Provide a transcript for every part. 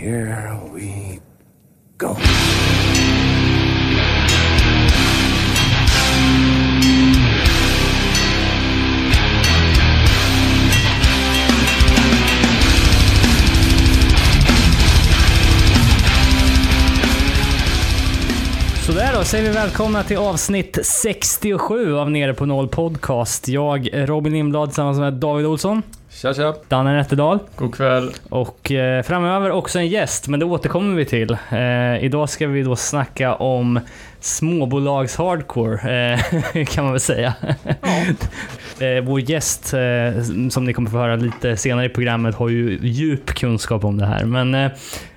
here we go. Sådär då, säger vi välkomna till avsnitt 67 av Nere på Noll Podcast. Jag, Robin Lindblad, tillsammans med David Olsson, Tja tja. Danne Nätterdal God kväll. och eh, framöver också en gäst, men det återkommer vi till. Eh, idag ska vi då snacka om småbolags hardcore, eh, kan man väl säga. eh, vår gäst, eh, som ni kommer få höra lite senare i programmet, har ju djup kunskap om det här. Men eh,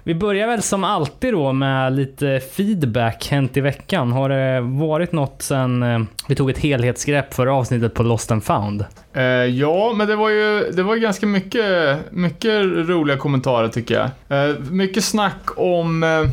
vi börjar väl som alltid då med lite feedback hänt i veckan. Har det varit något sen eh, vi tog ett helhetsgrepp för avsnittet på Lost and found? Eh, ja, men det var ju det var ganska mycket, mycket roliga kommentarer tycker jag. Eh, mycket snack om, eh,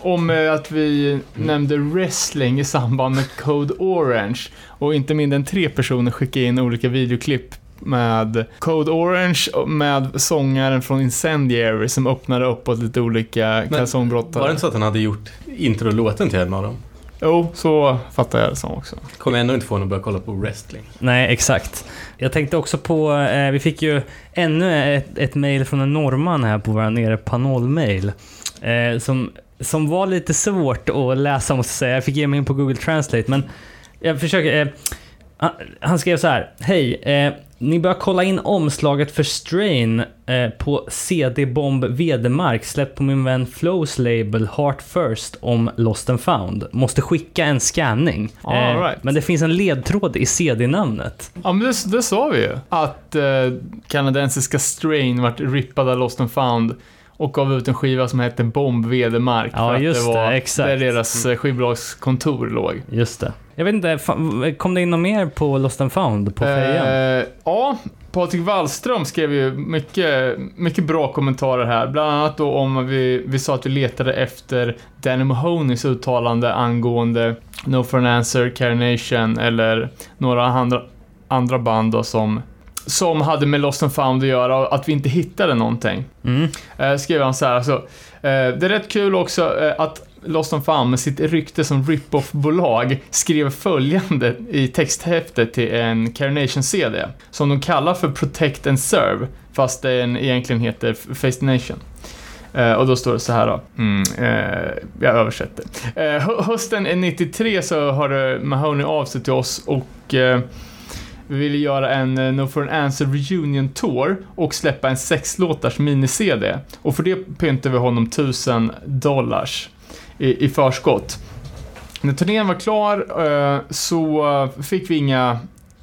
om eh, att vi nämnde wrestling i samband med Code Orange. Och inte mindre än tre personer skickade in olika videoklipp med Code Orange och med sångaren från Incendiary som öppnade upp åt lite olika kalsongbrottare. Var det inte så att han hade gjort introlåten till en av dem? Jo, så fattar jag det som också. Kommer ändå inte få honom att börja kolla på wrestling. Nej, exakt. Jag tänkte också på, eh, vi fick ju ännu ett, ett mail från en norrman här på våra nere panel-mail. Eh, som, som var lite svårt att läsa måste jag säga. Jag fick ge mig in på Google Translate, men jag försöker. Eh, han- han skrev så här. Hej, eh, ni bör kolla in omslaget för Strain eh, på CD Bomb Vedemark släppt på min vän Flows label Heart First om Lost and found. Måste skicka en scanning. Eh, right. Men det finns en ledtråd i CD-namnet. Ja, men det, det sa vi ju. Att eh, kanadensiska Strain vart rippad av Lost and found och gav ut en skiva som hette Bomb Vedermark. Ja, för att just det, var det, exakt. Där deras eh, skivbolagskontor låg. Just det. Jag vet inte, kom det in något mer på Lost and found på fejan? Eh, ja, Patrik Wallström skrev ju mycket, mycket bra kommentarer här. Bland annat då om vi, vi sa att vi letade efter Danny Mahoneys uttalande angående No for an Answer, Carnation eller några andra, andra band då som, som hade med Lost and found att göra att vi inte hittade någonting. Mm. Eh, skrev han så här, alltså, eh, det är rätt kul också eh, att Lost on Found med sitt rykte som rip-off-bolag skrev följande i texthäftet till en Carnation-CD som de kallar för Protect and Serve fast den egentligen heter Face Nation. Eh, och då står det så här då. Mm, eh, jag översätter. Hö- hösten 93 så hörde Mahoney av sig till oss och vi ville göra en eh, No for an Answer Reunion Tour och släppa en sexlåtars mini-CD. Och för det pyntade vi honom 1000 dollars i, i förskott. När turnén var klar eh, så eh, fick vi inga,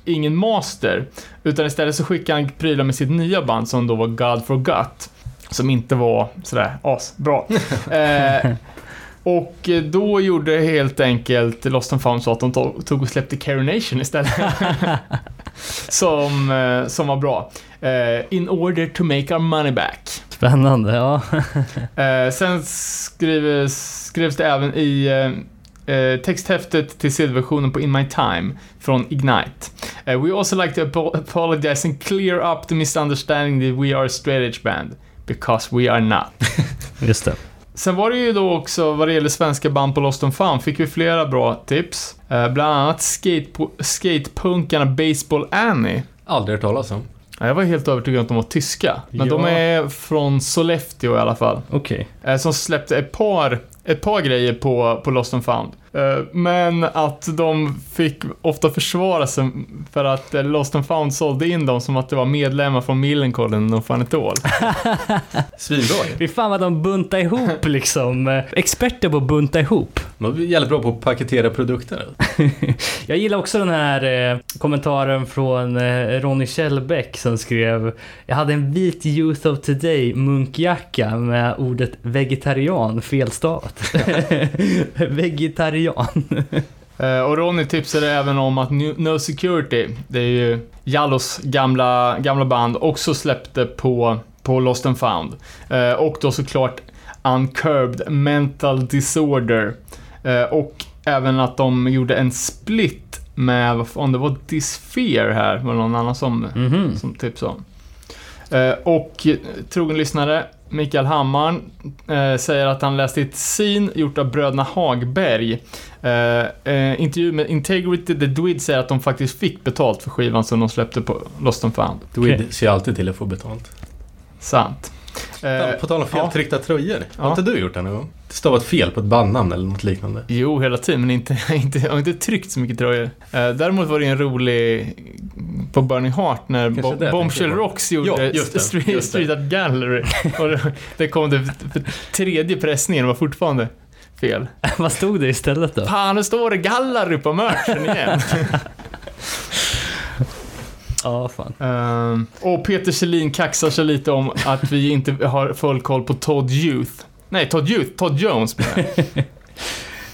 ingen master, utan istället så skickade han prylar med sitt nya band som då var God Forgot, som inte var sådär asbra. eh, och då gjorde helt enkelt Lost and Found så att de tog och släppte Carination istället. som, eh, som var bra. Eh, in order to make our money back. Spännande, ja. Eh, sen skrivs, skrevs det även i texthäftet till CD-versionen på In My Time från Ignite. Eh, we also like to apo- apologize and clear up the misunderstanding that we are a straight edge band. Because we are not. Just det. Sen var det ju då också, vad det gäller svenska band på Lost and Found, fick vi flera bra tips. Eh, bland annat skate, skatepunkarna Baseball Annie. Aldrig hört talas om. Ja, Jag var helt övertygad om att de var tyska, men Ja. de är från Sollefteå i alla fall. Okej. Eh, som släppte ett par, ett par grejer på, på Lost and Found. Eh, men att de fick ofta försvara sig för att eh, Lost and Found sålde in dem som att det var medlemmar från Millencolin och Fan It All. Svinbra. Fy fan vad de buntar ihop liksom. Experter på att bunta ihop. De är jävligt bra på att paketera produkter. Jag gillar också den här eh, kommentaren från eh, Ronny Kjellbäck som skrev Jag hade en vit Youth of Today munkjacka med ordet vegetarian felstavat. vegetarian. Eh, och Ronny tipsade även om att No Security, det är ju Jallos gamla, gamla band, också släppte på, på Lost and Found. Eh, och då såklart Uncurbed Mental Disorder. Eh, och även att de gjorde en split med, vad fan, det var Dysphere här, var det någon annan som, Mhm. som tipsade om. Och trogen lyssnare, Mikael Hammar eh, säger att han läste ett scene gjort av bröderna Hagberg. Eh, eh, intervju med Integrity The Dwid säger att de faktiskt fick betalt för skivan som de släppte på Lost and found. Dwid ser alltid till att få betalt. Sant. Eh, på tal om ja. feltryckta tröjor. Har Ja. inte du gjort det någon gång? Det stavat fel på ett bandnamn eller något liknande. Jo, hela tiden, men inte, inte, jag har inte tryckt så mycket tröjor. Eh, däremot var det en rolig på Burning Heart när Bo- det Bombshell. Rocks gjorde Ja, just det, Street, just det. Street Art Gallery. Och det- det kom det för tredje pressningen, var fortfarande fel. Vad stod det istället då? Fan, nu står det Gallery på merchen igen. Ja, fan. Ehm, och Peter Selin kaxar sig lite om att vi inte har full koll på Todd Youth. Nej, Todd Youth, Todd Jones menar jag.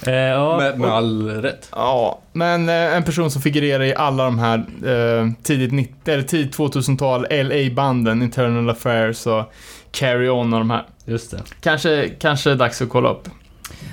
Eh, ja, Med, med all rätt. Ja, men eh, en person som figurerar i alla de här eh, tidigt, 90, eller tidigt 2000-tal LA-banden, Internal Affairs och Carry On och de här. just det. Kanske, kanske är dags att kolla upp.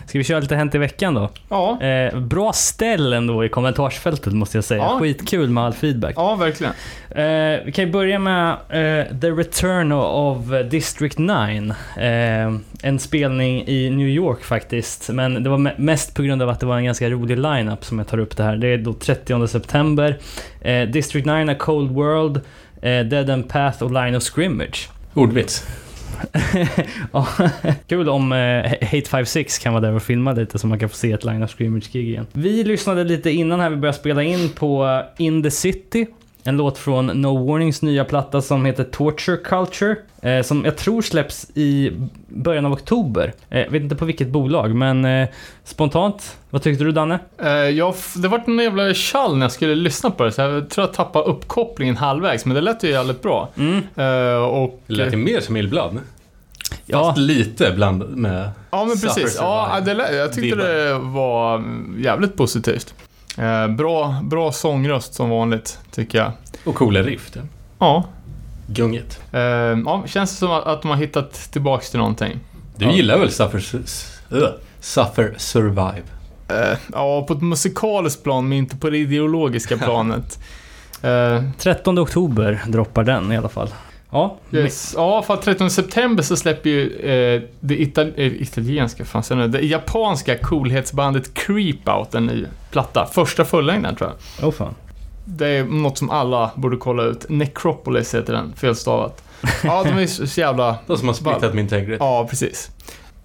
Ska vi köra lite Hänt i veckan då? Ja, Eh, bra ställ ändå i kommentarsfältet måste jag säga. Ja. Skitkul med all feedback. ja verkligen. Eh, vi kan ju börja med eh, The Return of District 9. Eh, en spelning i New York faktiskt. Men det var me- mest på grund av att det var en ganska rolig lineup som jag tar upp det här. Det är då 30 september. Eh, District 9 är Cold World, eh, Dead End Path och Line of Scrimmage. Ordvits. Ja, Kul om eh, Hate 56 kan vara där och filma lite så man kan få se ett Line of Scrimmage-gig igen. Vi lyssnade lite innan här vi började spela in på eh, In the City. En låt från No Warnings nya platta som heter Torture Culture. Eh, som jag tror släpps i början av oktober. Eh, vet inte på vilket bolag, men eh, spontant, vad tyckte du Danne? Eh, jag, det vart en jävla tjall när jag skulle lyssna på det, så jag tror jag tappade uppkopplingen halvvägs, men det lät ju jävligt bra. Mm. Eh, och, Det lät ju mer som Illblad. Ja, Fast lite bland med... Ja, men precis. Ja, det, jag tyckte det var jävligt positivt. Eh, bra, bra sångröst som vanligt, tycker jag. Och coola riff. det. Ja, Gunget. eh, ja känns det som att, de har hittat tillbaks till någonting. Du Ja. gillar väl Suffer, Suffer Survive? Eh, ja, på ett musikaliskt plan, men inte på det ideologiska planet. Eh, 13 oktober droppar den i alla fall. Ja, yes. Ja, för att 13 september så släpper ju eh, det ital- eh, italienska, fan säger nu, det japanska coolhetsbandet Creep Out en ny platta. Första fullängden tror jag. oh fan. Det är något som alla borde kolla ut. Necropolis heter den, felstavat. Ja, de är så så jävla... De som har splittat min Tegrit. Ja, precis.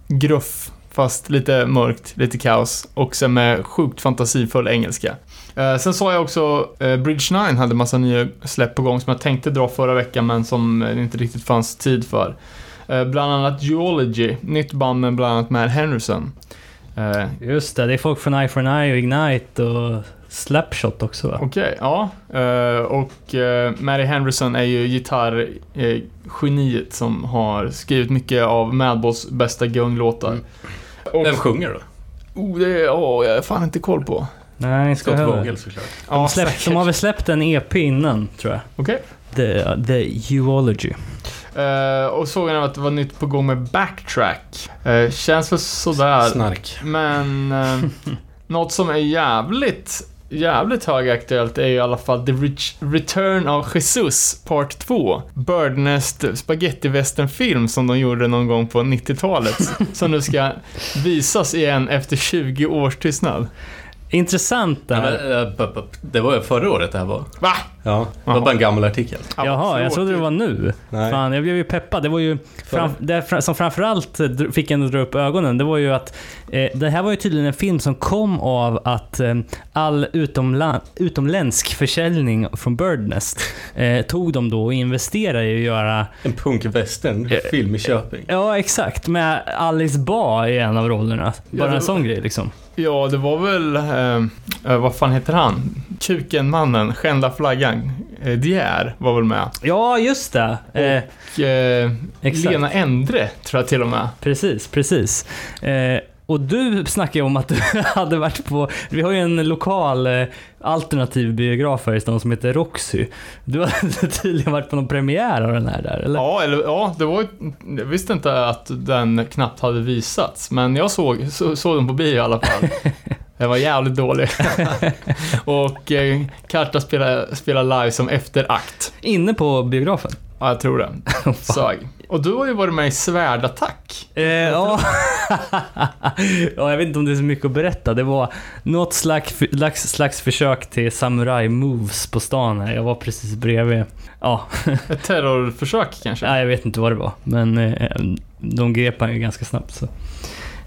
Gruff, fast lite mörkt, lite kaos. Och sen med sjukt fantasifull engelska. Eh, sen sa jag också, eh, Bridge 9 hade massa nya släpp på gång som jag tänkte dra förra veckan, men som det inte riktigt fanns tid för. Eh, bland annat Geology, nytt band med bland annat Matt Henderson. Eh, Just det, det är folk från Eye for an Eye och Ignite och Slapshot också va? Okej, ja. Eh, och uh, Mary Henderson är ju gitarrgeniet som har skrivit mycket av Madballs bästa gunglåtar. Mm. Och, Vem sjunger då? oh, det är, åh, jag har fan inte koll på. Nej, ska Scott höra. Vogel såklart. Ja, De, släpp, säkert. de har väl släppt en EP innan, tror jag. Okej. The, the Geology. Eh, och såg jag att det var nytt på gång med Backtrack. Uh, känns väl sådär. Snark. Men uh, något som är jävligt, jävligt högaktuellt är ju i alla fall The Rich Return of Jesus Part 2. Birdnest spagettivästernfilm som de gjorde någon gång på 90-talet. som nu ska visas igen efter 20 års tystnad. Intressant Ja, där. men, eh. Det var ju förra året det här var. Va? Ja, det var bara en gammal artikel. Jaha, jag trodde det var nu. Nej. Fan, jag blev ju peppad. Det var ju fram, det som framförallt eh, fick en att dra upp ögonen. Det var ju att eh, det här var ju tydligen en film som kom av att eh, all utomla, utomländsk försäljning från Birdnest eh, tog de då och investerade i att göra En punkvästern Eh, film i Köping. Ja, exakt. Med Alice Ba i en av rollerna. Bara det- en sån grej liksom. Ja, det var väl, eh, eh, vad fan heter han? Kuken-mannen, skända flaggan. Eh, Dier var väl med. Ja, just det. Eh, Och eh, Exakt. Lena Endre, tror jag till och med. precis, precis. Och du snackade ju om att du hade varit på, vi har ju en lokal eh, alternativ biograf här i stan som heter Roxy. Du hade tydligen varit på någon premiär av den här där, eller? Ja, eller ja, det var Jag visste inte att den knappt hade visats, men jag såg, så, såg den på bio i alla fall. Den var jävligt dålig. och eh, Karta spelar, spelar live som efterakt. Inne på biografen? Ja, jag tror det. Sög. Och du har ju varit med i Svärdattack. Eh, ja. ja, jag vet inte om det är så mycket att berätta. Det var något slags, slags, slags försök till samurai moves på stan här. Jag var precis bredvid. Ja, Ett terrorförsök kanske? nej, jag vet inte vad det var. Men eh, de grep han ju ganska snabbt. Så.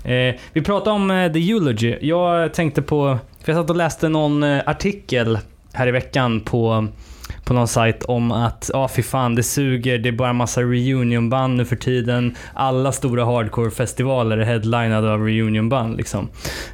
Eh, vi pratade om eh, The Eulogy. Jag tänkte på, för jag satt och läste någon eh, artikel här i veckan på på någon sajt om att, ja ah, fy fan det suger, det är bara massa reunionband nu för tiden. Alla stora hardcore-festivaler är headlinade av reunionband liksom.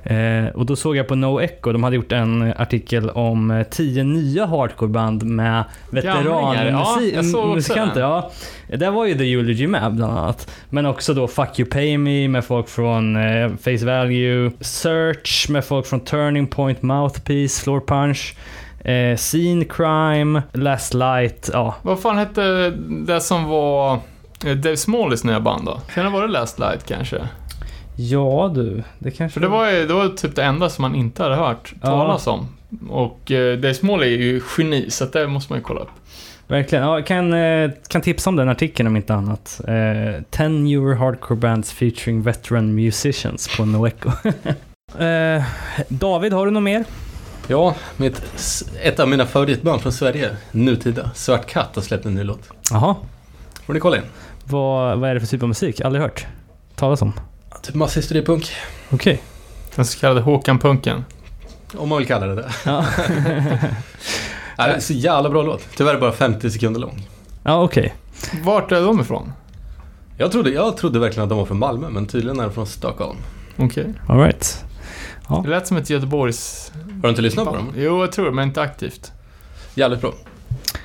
Eh, och då såg jag på No Echo, de hade gjort en artikel om eh, tio nya hardcoreband med ja, veteranmusikanter. den. Ja, där var ju The Eulogy med bland annat. Men också då Fuck You Pay Me med folk från eh, Face Value, Search med folk från Turning Point, Mouthpiece, Floor Punch. Eh, Scene Crime, Last Light, ja. Vad fan hette det som var eh, Dave Smalleys nya band då? Kan det vara Last Light kanske? Ja du, det kanske... För det var ju det var typ det enda som man inte hade hört Ja. talas om. Och eh, Dave Smalley är ju geni, så det måste man ju kolla upp. Verkligen. Ja, jag kan, eh, kan tipsa om den artikeln om inte annat. Eh, 10 newer hardcore bands featuring veteran musicians på Noeco. eh, David, har du något mer? Ja, mitt, ett av mina favoritband från Sverige, nutida, Svart Katt, har släppt en ny låt. Jaha. Får ni kolla in? Vad, vad är det för typ av musik? Aldrig hört talas om. Typ masshistoripunk, Okej. Den så kallade Håkan-punken. om man vill kalla det det. Ja, Ja, det är så jävla bra låt. Tyvärr bara 50 sekunder lång. ja okej. Vart är de ifrån? Jag trodde, jag trodde verkligen att de var från Malmö, men tydligen är de från Stockholm. Okej. All right. Det lät som ett Göteborgs... Har du inte lyssnat på dem? Jo, jag tror det, men inte aktivt. Jävligt bra.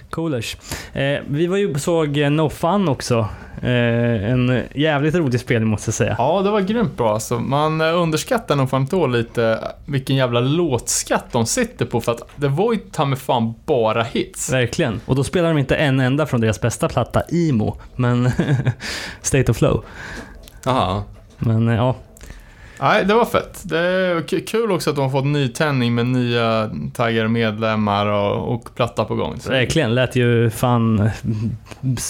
Coolers. Eh, vi var ju såg eh, No Fun också. Eh, en jävligt rolig spelning måste jag säga. Ja, det var grymt bra alltså. Man eh, underskattar nog fan då lite vilken jävla låtskatt de sitter på för att det var ju ta mig fan bara hits. Verkligen. Och då spelar de inte en enda från deras bästa platta, Emo, men State of Flow. Jaha. Men eh, ja, Nej, det var fett. Det är kul också att de har fått nytändning med nya taggade medlemmar och, och platta på gång. Så. verkligen. Lät ju fan eh,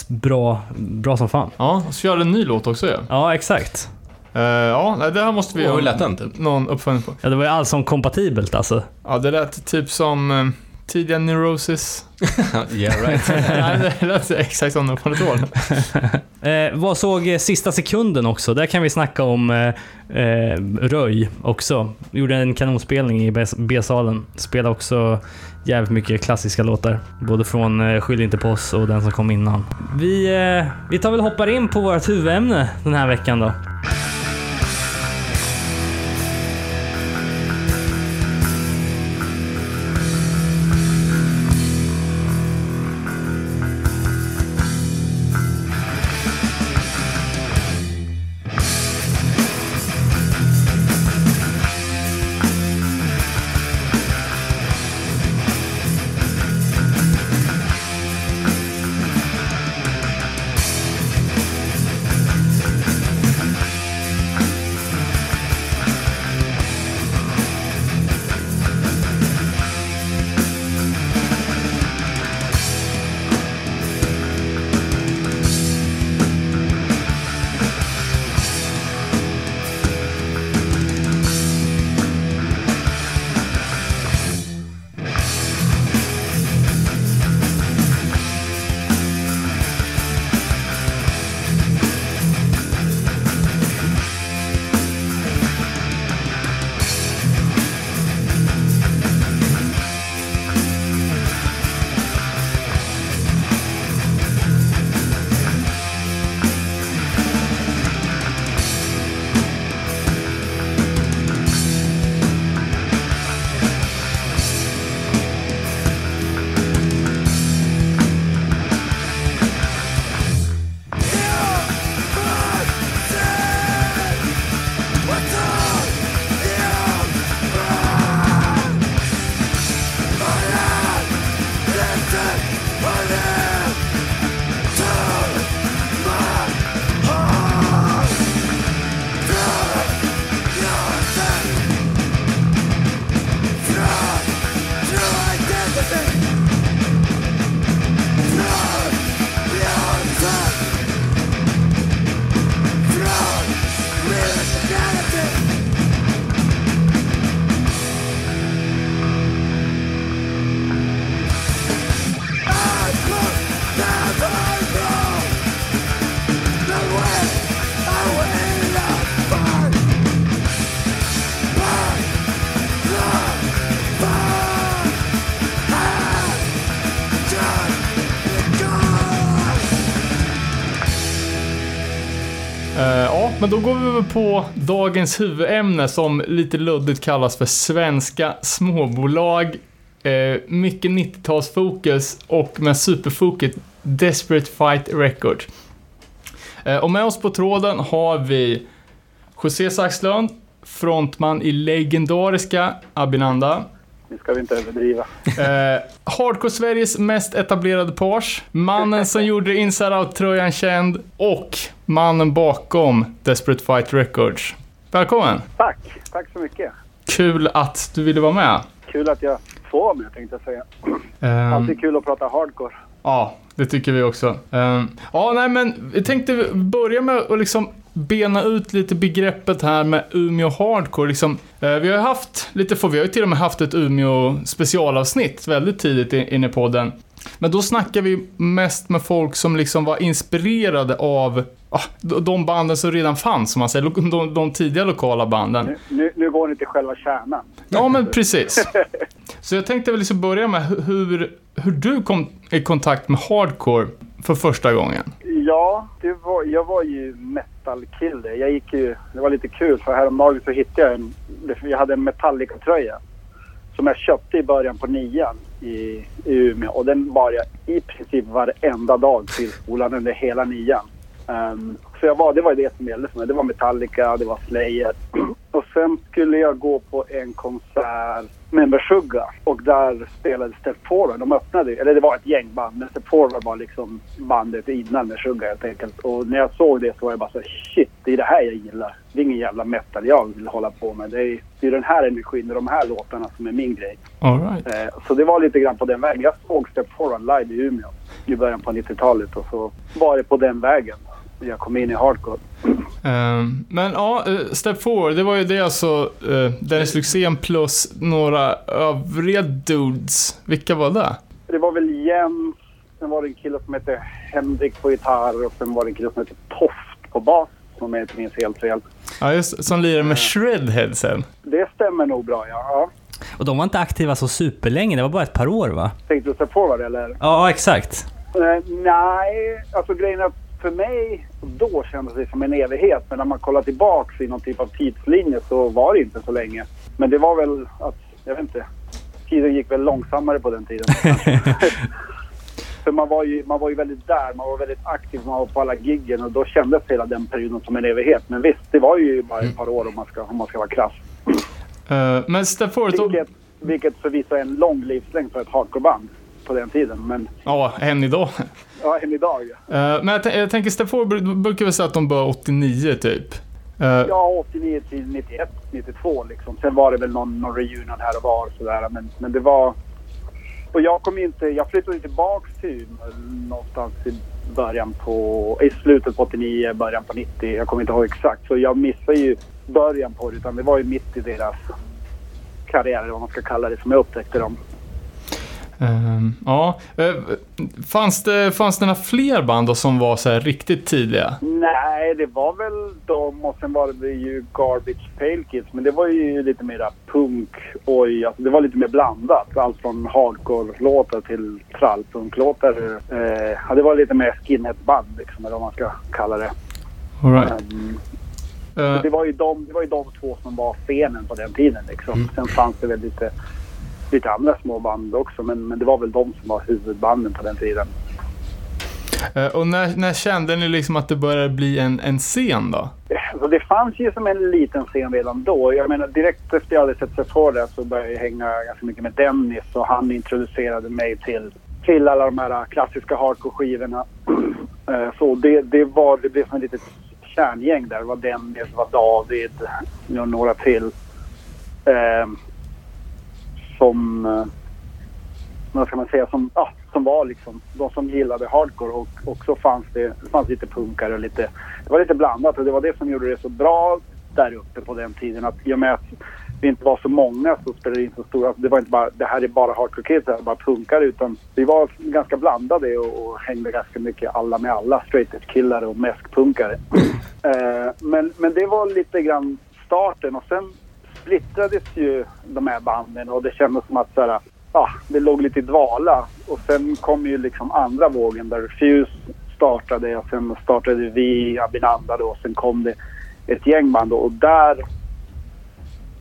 bra, bra som fan. Ja, och så gör en ny låt också ju. Ja. Ja, exakt. Uh, ja, det här måste vi hur lät den typ? någon uppföljning på. Ja, det var ju allt som kompatibelt alltså. Ja, det lät typ som uh, tidiga Neurosis. yeah right. nej, det lät exakt som år. Eh, vad såg eh, sista sekunden också? Där kan vi snacka om eh, eh, Röj också. Gjorde en kanonspelning i B-salen. Spelade också jävligt mycket klassiska låtar. Både från eh, Skyll inte på oss och den som kom innan. Vi, eh, vi tar väl hoppar in på vårt huvudämne den här veckan då. Men då går vi över på dagens huvudämne som lite luddigt kallas för svenska småbolag. Eh, mycket 90-talsfokus och med superfokus Desperate Fight Record. Eh, och med oss på tråden har vi José Saxlund, frontman i legendariska Abinanda. Nu ska vi inte överdriva. Eh, Hardcore-Sveriges mest etablerade page. Mannen som gjorde Inside Out-tröjan känd och mannen bakom Desperate Fight Records. Välkommen! Tack, tack så mycket. Kul att du ville vara med. Kul att jag får vara med tänkte jag säga. Ehm, Alltid kul att prata hardcore. ja, det tycker vi också. Ehm, ja, nej men vi tänkte börja med att liksom bena ut lite begreppet här med Umeå Hardcore. Liksom, eh, vi har ju haft lite, för vi har ju till och med haft ett Umeå specialavsnitt väldigt tidigt i- in i podden. Men då snackar vi mest med folk som liksom var inspirerade av ah, de- de banden som redan fanns, som man säger. Lo- De, de tidiga lokala banden. Nu, nu, nu går ni till själva kärnan. Ja, men precis. Så jag tänkte väl liksom börja med hu- hur, hur du kom i kontakt med hardcore för första gången. Ja, det var, jag var ju metal-kille. Jag gick ju, det var lite kul för häromdagen så hittade jag en, jag hade en Metallica-tröja. Som jag köpte i början på nian i, i Umeå. Och den bar jag i princip varenda dag till skolan under hela nian. Um, så jag var, det var ju det som gällde för mig. Det var Metallica, det var Slayer och sen skulle jag gå på en konsert med Meshuggah. Och där spelade Step Forward. De öppnade eller det var ett gäng band. Men Step Forward var liksom bandet innan Meshuggah helt enkelt. Och när jag såg det så var jag bara så shit, det är det här jag gillar. Det är ingen jävla metal jag vill hålla på med. Det är, det är den här energin och de här låtarna som är min grej. All right. Eh, så det var lite grann på den vägen. Jag såg Step Forward live i Umeå i början på 90-talet och så var det på den vägen jag kom in i hardcore. Ehm, men ja, eh, Step Forward, det var ju det alltså uh, Dennis Lyxzén plus några övriga dudes. Vilka var det? Det var väl Jens, sen var det en kille som hette Henrik på gitarr och sen var det en kille som hette Toft på bas som jag inte minns helt fel. Ja, just Som lirade med Shredhead sen. Det stämmer nog bra ja. ja. Och de var inte aktiva så superlänge, det var bara ett par år va? Tänkte du Step Forward eller? Ja, exakt. Eh, nej, alltså grejen är att för mig då kändes det som en evighet. Men när man kollar tillbaks i någon typ av tidslinje så var det inte så länge. Men det var väl att, jag vet inte, tiden gick väl långsammare på den tiden. för man var, ju, man var ju väldigt där, man var väldigt aktiv, man var på alla giggen och då kändes hela den perioden som en evighet. Men visst, det var ju bara ett par år om man ska, om man ska vara krass. Eh, men då, Vilket, vilket förvisso är en lång livslängd för ett hardcoreband på den tiden. Men ja, än idag. ja, än idag. Eh, men jag, jag tänker br- brukar väl säga att de bör 89 typ. Eh, Ja, 89 till 91, 92 liksom. Sen var det väl någon, någon reunion här och var sådär. Men, men det var... Och jag kom inte... Jag flyttade tillbaks till någonstans i början på... I slutet på 89, början på 90. Jag kommer inte ihåg exakt. Så jag missade ju början på det. Utan det var ju mitt i deras karriär, eller vad man ska kalla det, som jag upptäckte dem. Ehm, ja. Eh, fanns, det, fanns det några fler band då som var så här riktigt tidiga? Nej, det var väl de och sen var det ju Garbage Pale Kids. Men det var ju lite mera punk, oj, alltså det var lite mer blandat. Allt från hardcore-låtar till trallpunk-låtar. Eh, ja, det var lite mer skinhead-band liksom, eller vad man ska kalla det. All right. Um, Eh, det, var ju de, det var ju de två som var scenen på den tiden liksom. Sen fanns det väl lite, lite andra små band också. Men, men det var väl de som var huvudbanden på den tiden. eh, och när, när kände ni liksom att det började bli en, en scen då? Alltså det fanns ju som en liten scen redan då. Jag menar direkt efter jag hade sett Sephora så började jag hänga ganska mycket med Dennis och han introducerade mig till, till alla de här klassiska hardcore-skivorna. Eh, så det, det, var, det blev som ett litet kärngäng där. Det var Dennis, det var David några till. Som, eh, vad ska man säga, som, ja, som var liksom de som gillade hardcore och, och så fanns det, det fanns lite punkare och lite, det var lite blandat och det var det som gjorde det så bra där uppe på den tiden att i och med att vi inte var så många så spelade det inte så stora, det var inte bara, det här är bara hardcore kids, det här är bara punkare utan vi var ganska blandade och, och hängde ganska mycket alla med alla, straight killare killar och mäskpunkare. eh, men, men det var lite grann starten och sen splittrades ju de här banden och det kändes som att så här, ja, det låg lite i dvala. Och sen kom ju liksom andra vågen där Refuse startade och sen startade vi Abinanda då och sen kom det ett gäng band och där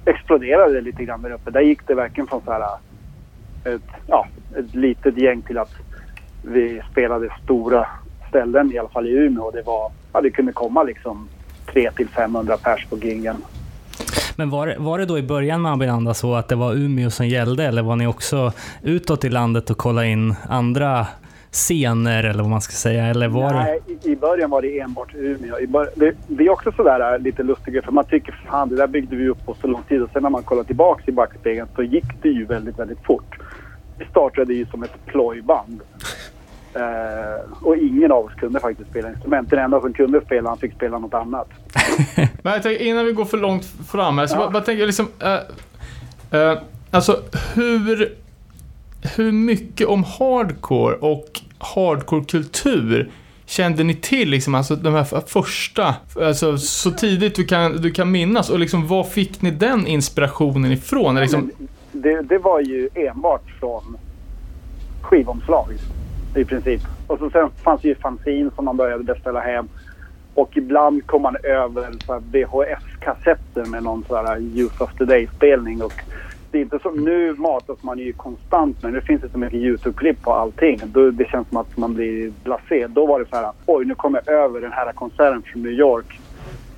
exploderade det lite grann där uppe. Där gick det verkligen från så här ett, ja, ett litet gäng till att vi spelade stora ställen, i alla fall i Umeå. Och det, var, ja, det kunde komma liksom 300 till 500 pers på gingen. Men var, det- var det då i början med Abinanda så att det var Umeå som gällde eller var ni också utåt i landet och kollade in andra scener eller vad man ska säga? Eller var. Nej, i, i början var det enbart Umeå. I bör, det, det är också sådär äh, lite lustigt för man tycker fan det där byggde vi upp på så lång tid och sen när man kollar tillbaks i backspegeln så gick det ju väldigt, väldigt fort. Vi startade ju som ett plojband. Eh, och ingen av oss kunde faktiskt spela instrument. Den enda som kunde spela, han fick spela något annat. Men jag tänker, innan vi går för långt fram här, så Ja. vad, tänker jag liksom... eh, eh, alltså, hur... Hur mycket om hardcore och hardcore-kultur kände ni till liksom, alltså de här första, alltså så tidigt du kan, du kan minnas och liksom var fick ni den inspirationen ifrån? Liksom, det, det var ju enbart från skivomslag i princip. Och så sen fanns det ju fanzine som man började beställa hem. Och ibland kom man över VHS-kassetter med någon sån här Youth of the Day-spelning. Och det är inte som nu matas man ju konstant med. Nu finns det så mycket YouTube-klipp på allting. Då, det känns som att man blir blasé. Då var det så här, oj nu kommer jag över den här konserten från New York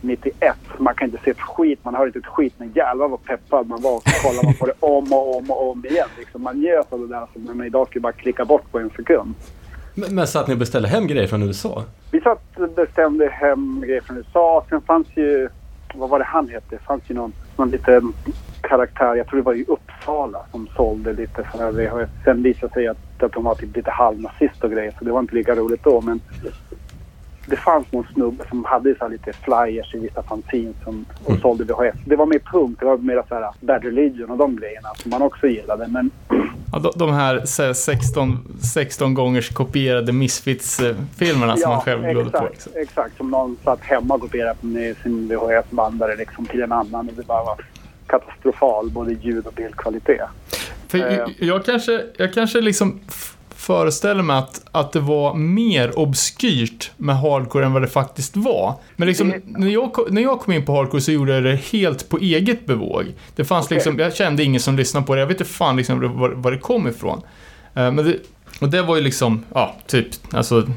91. Man kan inte se ett skit, man hör inte ett skit. Men jävlar vad peppad man var. Och så kollar man på det om och om och om igen. Liksom. Man njöt av det där som man idag skulle bara klicka bort på en sekund. Men, men så att ni beställde hem grejer från USA? Vi satt och bestämde hem grejer från USA. Sen fanns ju, vad var det han hette? Det fanns ju någon, någon liten karaktär, jag tror det var i Uppsala, som sålde lite VHS. Sen visade det sig att, att de var typ lite halvnazist och grejer, så det var inte lika roligt då. Men det fanns någon snubbe som hade så lite flyers i vissa fanzines som, och Mm. sålde VHS. Det var mer punk, det var mer så här Bad Religion och de grejerna som man också gillade. Men ja, de, de här så här, 16, 16 gångers kopierade Misfits-filmerna som man själv glodde på. exakt, Liksom. exakt. Som någon satt hemma och kopierade med sin VHS-bandare liksom, till en annan. Och det bara var katastrofal, både ljud och bildkvalitet. För Eh. jag, jag kanske, jag kanske liksom föreställer mig att, att det var mer obskyrt med hardcore än vad det faktiskt var. Men liksom, när, jag, när jag kom in på hardcore så gjorde jag det helt på eget bevåg. Det fanns Okej. liksom, jag kände ingen som lyssnade på det. Jag vet inte fan liksom var, var det kom ifrån. Eh, men det, och det var ju liksom, ja, typ, alltså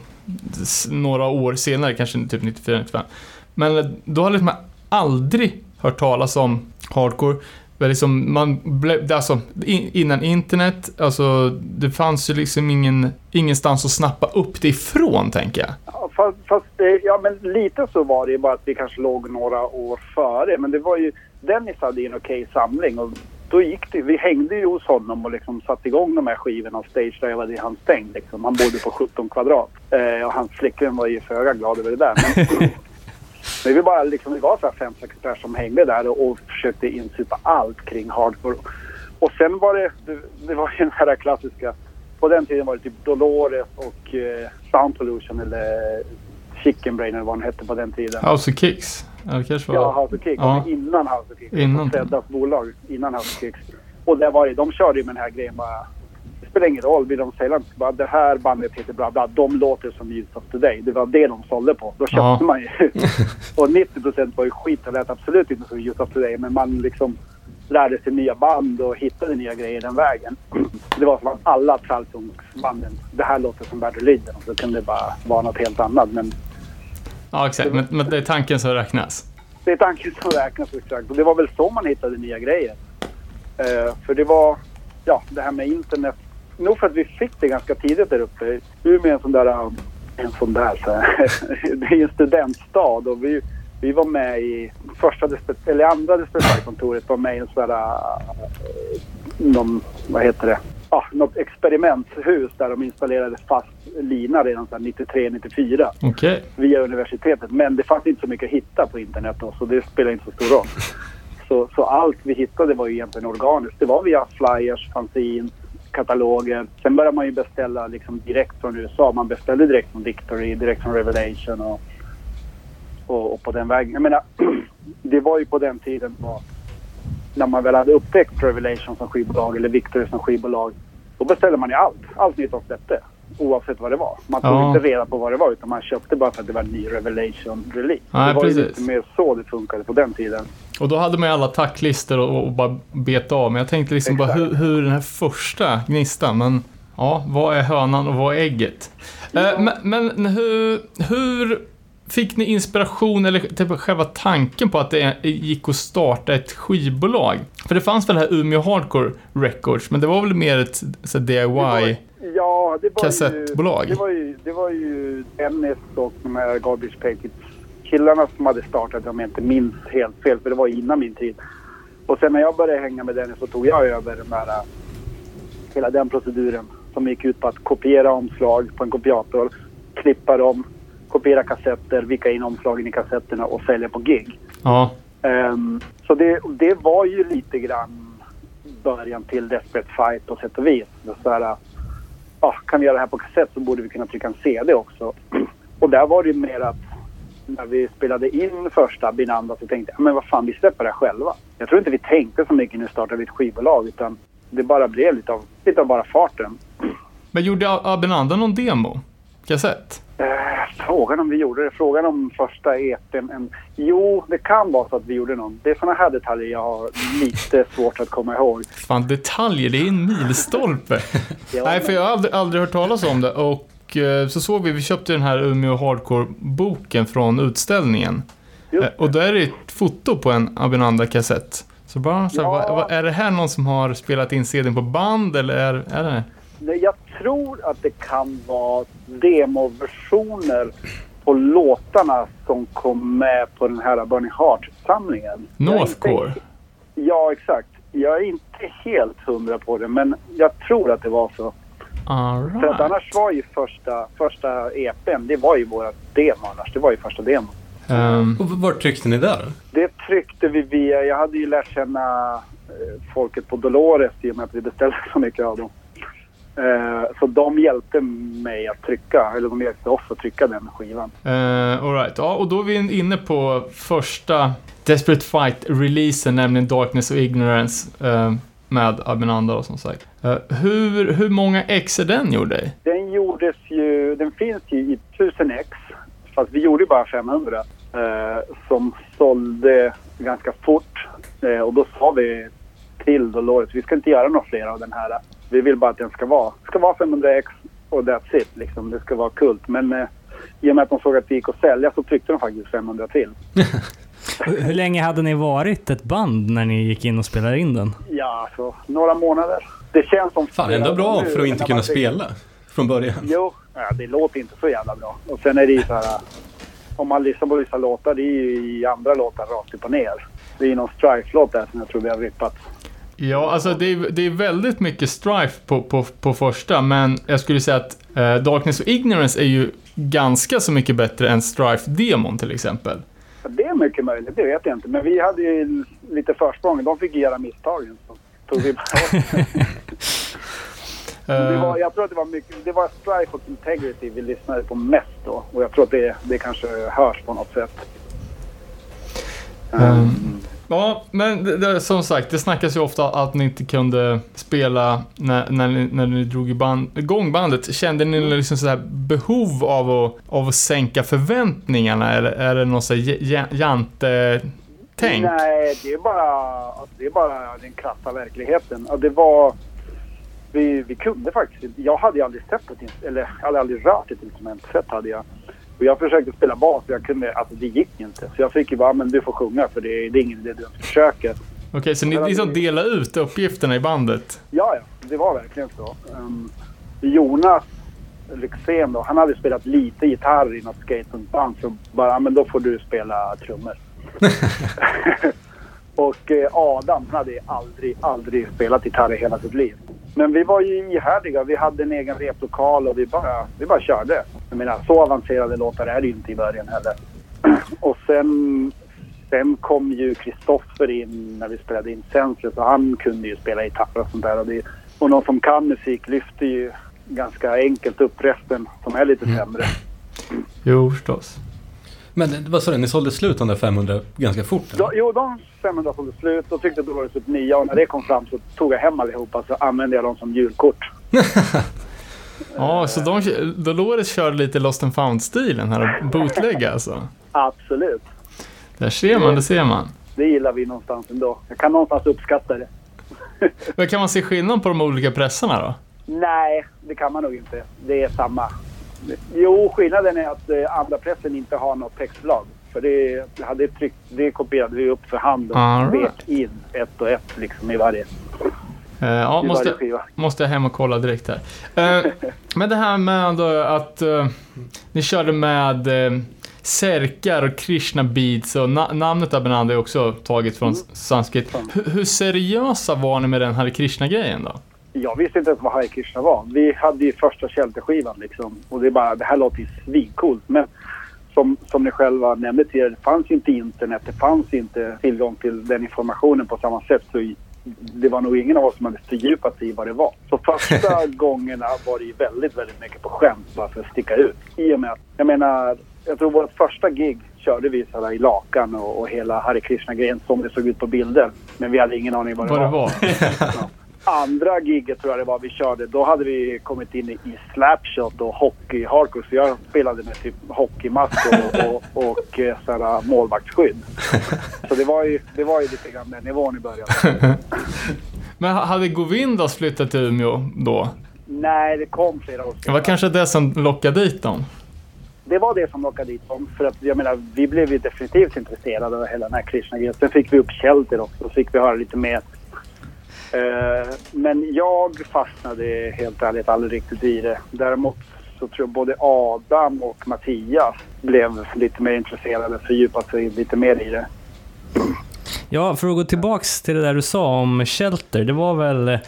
några år senare, kanske typ 94, 95. Men då hade man aldrig hört talas om hardcore. Men liksom man blev, alltså, in, innan internet, alltså det fanns ju liksom ingen, ingenstans att snappa upp det ifrån, tänker jag. Ja, fast, fast ja, men lite så var det ju bara att vi kanske låg några år före. Men det var ju, Dennis hade ju en okej samling och då gick det, vi hängde ju hos honom och liksom satte igång de här skivorna och stagedrivade i hans stäng. Liksom. Han bodde på 17 kvadrat eh, och hans flickvän var ju föga glad över det där. Men, men vi bara liksom, vi var så här fem, sex personer som hängde där och, och försökte insupa allt kring hardcore. Och sen var det, det, var ju den här klassiska, på den tiden var det typ Dolores och eh, Sound Pollution eller Chicken Brain eller vad den hette på den tiden. House of Kicks. Ja, det kanske var... Ja, House of Kicks. Ja. Innan House of Kicks. Innan. Innan. Freddas bolag. Innan House of Kicks. Och där var det, de körde ju med den här grejen bara. Spelar ingen roll. Vill de säga bara det här bandet heter bla bla. De låter som Youth of Today. Det var det de sålde på. Då köpte Ja. man ju. och 90% var ju skit. Det lät absolut inte som Youth of Today. Men man liksom lärde sig nya band och hittade nya grejer den vägen. Det var som att alla tralltungsbanden, det här låter som Bad Religion. Och så kunde det bara vara något helt annat. Men Ja, exakt. Men, men det är tanken som räknas. Det är tanken som räknas exakt. Och det var väl så man hittade nya grejer. Eh, för det var, ja, det här med internet. Nog för att vi fick det ganska tidigt där uppe. Umeå är en sån där, en sån där, så det är en studentstad och vi, vi var med i första, eller andra Desperate-kontoret var med i en sån där, uh, någon, vad heter det? Ja, något experimenthus där de installerade fast lina redan så här 93-94 Okej. via universitetet. Men det fanns inte så mycket att hitta på internet då, så det spelar inte så stor roll. Så, så allt vi hittade var ju egentligen organiskt. Det var via flyers, fanzine, kataloger. Sen började man ju beställa liksom direkt från USA. Man beställde direkt från Victory, direkt från Revelation och, och, och på den vägen. Jag menar, det var ju på den tiden då, när man väl hade upptäckt Revelation som skivbolag eller Victory som skivbolag. Då beställde man ju allt. Allt nytt de släppte. oavsett vad det var. Man tog Ja. inte reda på vad det var utan man köpte bara för att det var en ny Revelation-release. Nej, det var ju precis. lite mer så det funkade på den tiden. Och då hade man ju alla tacklistor och, och bara beta av. Men jag tänkte liksom bara Exakt. hur, hur den här första gnistan, men ja, vad är hönan och vad är ägget? Eh, men men hur, hur fick ni inspiration eller typ själva tanken på att det gick att starta ett skivbolag? För det fanns väl det här Umeå Hardcore Records, men det var väl mer ett så DIY? Ja, det var Kassettbolag. Ju, det, var ju, det var ju Dennis och de här Garbage Packets killarna som hade startat, om jag inte minns helt fel, för det var innan min tid. Och sen när jag började hänga med Dennis så tog jag över den där, äh, hela den proceduren som gick ut på att kopiera omslag på en kopiator, klippa dem, kopiera kassetter, vicka in omslagen i kassetterna och sälja på gig. Ja, Ehm, så det, det var ju lite grann början till Desperate Fight på sätt och vis. Så här, ja, kan vi göra det här på kassett så borde vi kunna trycka en CD också. Och där var det ju mer att när vi spelade in första Binanda så tänkte jag, men vad fan vi släpper det själva. Jag tror inte vi tänkte så mycket nu startar vi ett skivbolag utan det bara blev lite av, lite av bara farten. men gjorde Abenanda någon demo? Kassett? Eh, frågan om vi gjorde det. Frågan om första EPn. En, jo, det kan vara så att vi gjorde någon. Det är såna här detaljer jag har lite svårt att komma ihåg. Fan, detaljer, det är en milstolpe. Ja, Nej, för jag har aldrig, aldrig hört talas om det och eh, så såg vi, vi köpte den här Umeå Hardcore-boken från utställningen. Eh, Och där är det ett foto på en Abinanda-kassett. Så bara så här, Ja. vad, är det här någon som har spelat in CDn på band eller är, är det? Nej, Jag tror att det kan vara demoversioner på låtarna som kom med på den här Burning Heart-samlingen. Northcore? Ja, exakt. Jag är inte helt hundra på det, men jag tror att det var så. All För att right. annars var ju första, första EPn, det var ju våra demo annars. Det var ju första demo. Ehm, Och var tryckte ni där? Det tryckte vi via, jag hade ju lärt känna eh, folket på Dolores i och med att vi beställde så mycket av dem. Eh, så de hjälpte mig att trycka, eller de hjälpte oss att trycka den skivan. Uh, all right. Ja, och då är vi inne på första Desperate Fight-releasen, nämligen Darkness och Ignorance eh, med Abinanda och som sagt. Eh, hur, hur många ex är den gjord dig? Den gjordes ju, den finns ju i 1000 ex, fast vi gjorde ju bara 500. Eh, som sålde ganska fort. Eh, och då sa vi till Dolores, vi ska inte göra några fler av den här. Vi vill bara att den ska vara, ska vara 500 ex och that's it liksom. Det ska vara kult. Men eh, i och med att de såg att det gick att sälja så tryckte de faktiskt 500 till. Hur hur länge hade ni varit ett band när ni gick in och spelade in den? Ja, så några månader. Det känns som... Fan, ändå bra nu, för att inte kunna spela från början. Jo, ja, det låter inte så jävla bra. Och sen är det ju så här... Om man lyssnar på vissa låtar, det är ju i andra låtar rakt upp och ner. Det är ju någon Strife-låt där som jag tror vi har rippat. Ja, alltså det är, det är väldigt mycket strife på, på, på första, men jag skulle säga att eh, Darkness och Ignorance är ju ganska så mycket bättre än Strife-demon till exempel. Ja, Det är mycket möjligt, det vet jag inte. Men vi hade ju lite försprång. De fick göra misstagen. Tog vi bara det Eh, var, Jag tror att det var mycket... Det var Strife och Integrity vi lyssnade på mest då. Och jag tror att det, det kanske hörs på något sätt. Ehm, Ja, men det, det, som sagt, det snackas ju ofta att ni inte kunde spela när, när, ni, när ni drog i band, igång bandet. Kände ni liksom så behov av att, av att sänka förväntningarna eller är det någon så här ja- jante-tänk? Nej, det är bara, alltså, det är bara den krassa verkligheten. Det var... Vi, vi kunde faktiskt inte- Jag hade aldrig sett ett eller jag hade aldrig rört ett instrument. Sett hade jag. Och jag försökte spela bas och jag kunde, alltså det gick inte. Så jag fick ju bara, men du får sjunga för det, det är ingen idé du ens försöker. Okej, så ni liksom delar ut uppgifterna i bandet? Ja, ja, det var verkligen så. Um, Jonas Lyxzén då, han hade spelat lite gitarr i något skatepunkband så bara, men då får du spela trummor. och eh, Adam, hade aldrig, aldrig spelat gitarr i hela sitt liv. Men vi var ju ihärdiga, vi hade en egen replokal och vi bara, vi bara körde. Jag menar, så avancerade låtar är det ju inte i början heller. och sen, sen kom ju Kristoffer in när vi spelade in Senseless och han kunde ju spela gitarr och sånt där. Och, det, och någon som kan musik lyfter ju ganska enkelt upp resten som är lite sämre. Jo, förstås. Men vad sa du, ni sålde slut de där 500 ganska fort? eller? Då, jo, de 500 sålde slut och tyckte att det var upp nya och när det kom fram så tog jag hem allihopa så använde jag dem som julkort. Ja, så de, Dolores körde lite Lost and found-stilen här och bootlegga alltså. Absolut. Där ser man, det ser man. Det gillar vi någonstans ändå. Jag kan någonstans uppskatta det. Men kan man se skillnad på de olika pressarna då? Nej, det kan man nog inte. Det är samma. Jo, skillnaden är att eh, andra pressen inte har något textblad. För det, hade tryckt, det kopierade vi upp för hand och All vek right. in ett och ett liksom i varje, Eh, ja, i måste, varje skiva. måste jag hem och kolla direkt här. Eh, men det här med att eh, ni körde med Serkar och Krishna Beats och na- namnet Abhinanda är också taget från Mm. sanskrit. Hur- hur seriösa var ni med den Hare Krishna-grejen då? Jag visste inte ens vad Hare Krishna var. Vi hade ju första Shelter-skivan liksom. Och det är bara, det här låter ju svincoolt. Men som, som ni själva nämnde tidigare, det fanns ju inte internet. Det fanns inte tillgång till den informationen på samma sätt. Så det var nog ingen av oss som hade fördjupat sig i vad det var. Så första gångerna var det ju väldigt, väldigt mycket på skämt bara för att sticka ut. I och med att, jag menar, jag tror vårt första gig körde vi så här i lakan och, och hela Hare Krishna-grejen som det såg ut på bilder. Men vi hade ingen aning vad det Vad det var. Andra giget tror jag det var vi körde, då hade vi kommit in i, slapshot och hockey hardcore. Så jag spelade med typ hockeymask och, och, och eh, sådär, målvaktsskydd. Så det var, ju, det var ju lite grann den nivån i början. Men ha- hade Govindas flyttat till Umeå då? Nej, det kom flera år Det var kanske det som lockade dit dem? Det var det som lockade dit dem. För att jag menar, vi blev ju definitivt intresserade av hela den här Krishna-grejen. Sen fick vi upp Shelter också, så fick vi höra lite mer. Eh, men jag fastnade helt ärligt aldrig riktigt i det. Däremot så tror jag både Adam och Mattias blev lite mer intresserade, fördjupade sig lite mer i det. Ja, för att gå tillbaks till det där du sa om Shelter. Det var väl eh,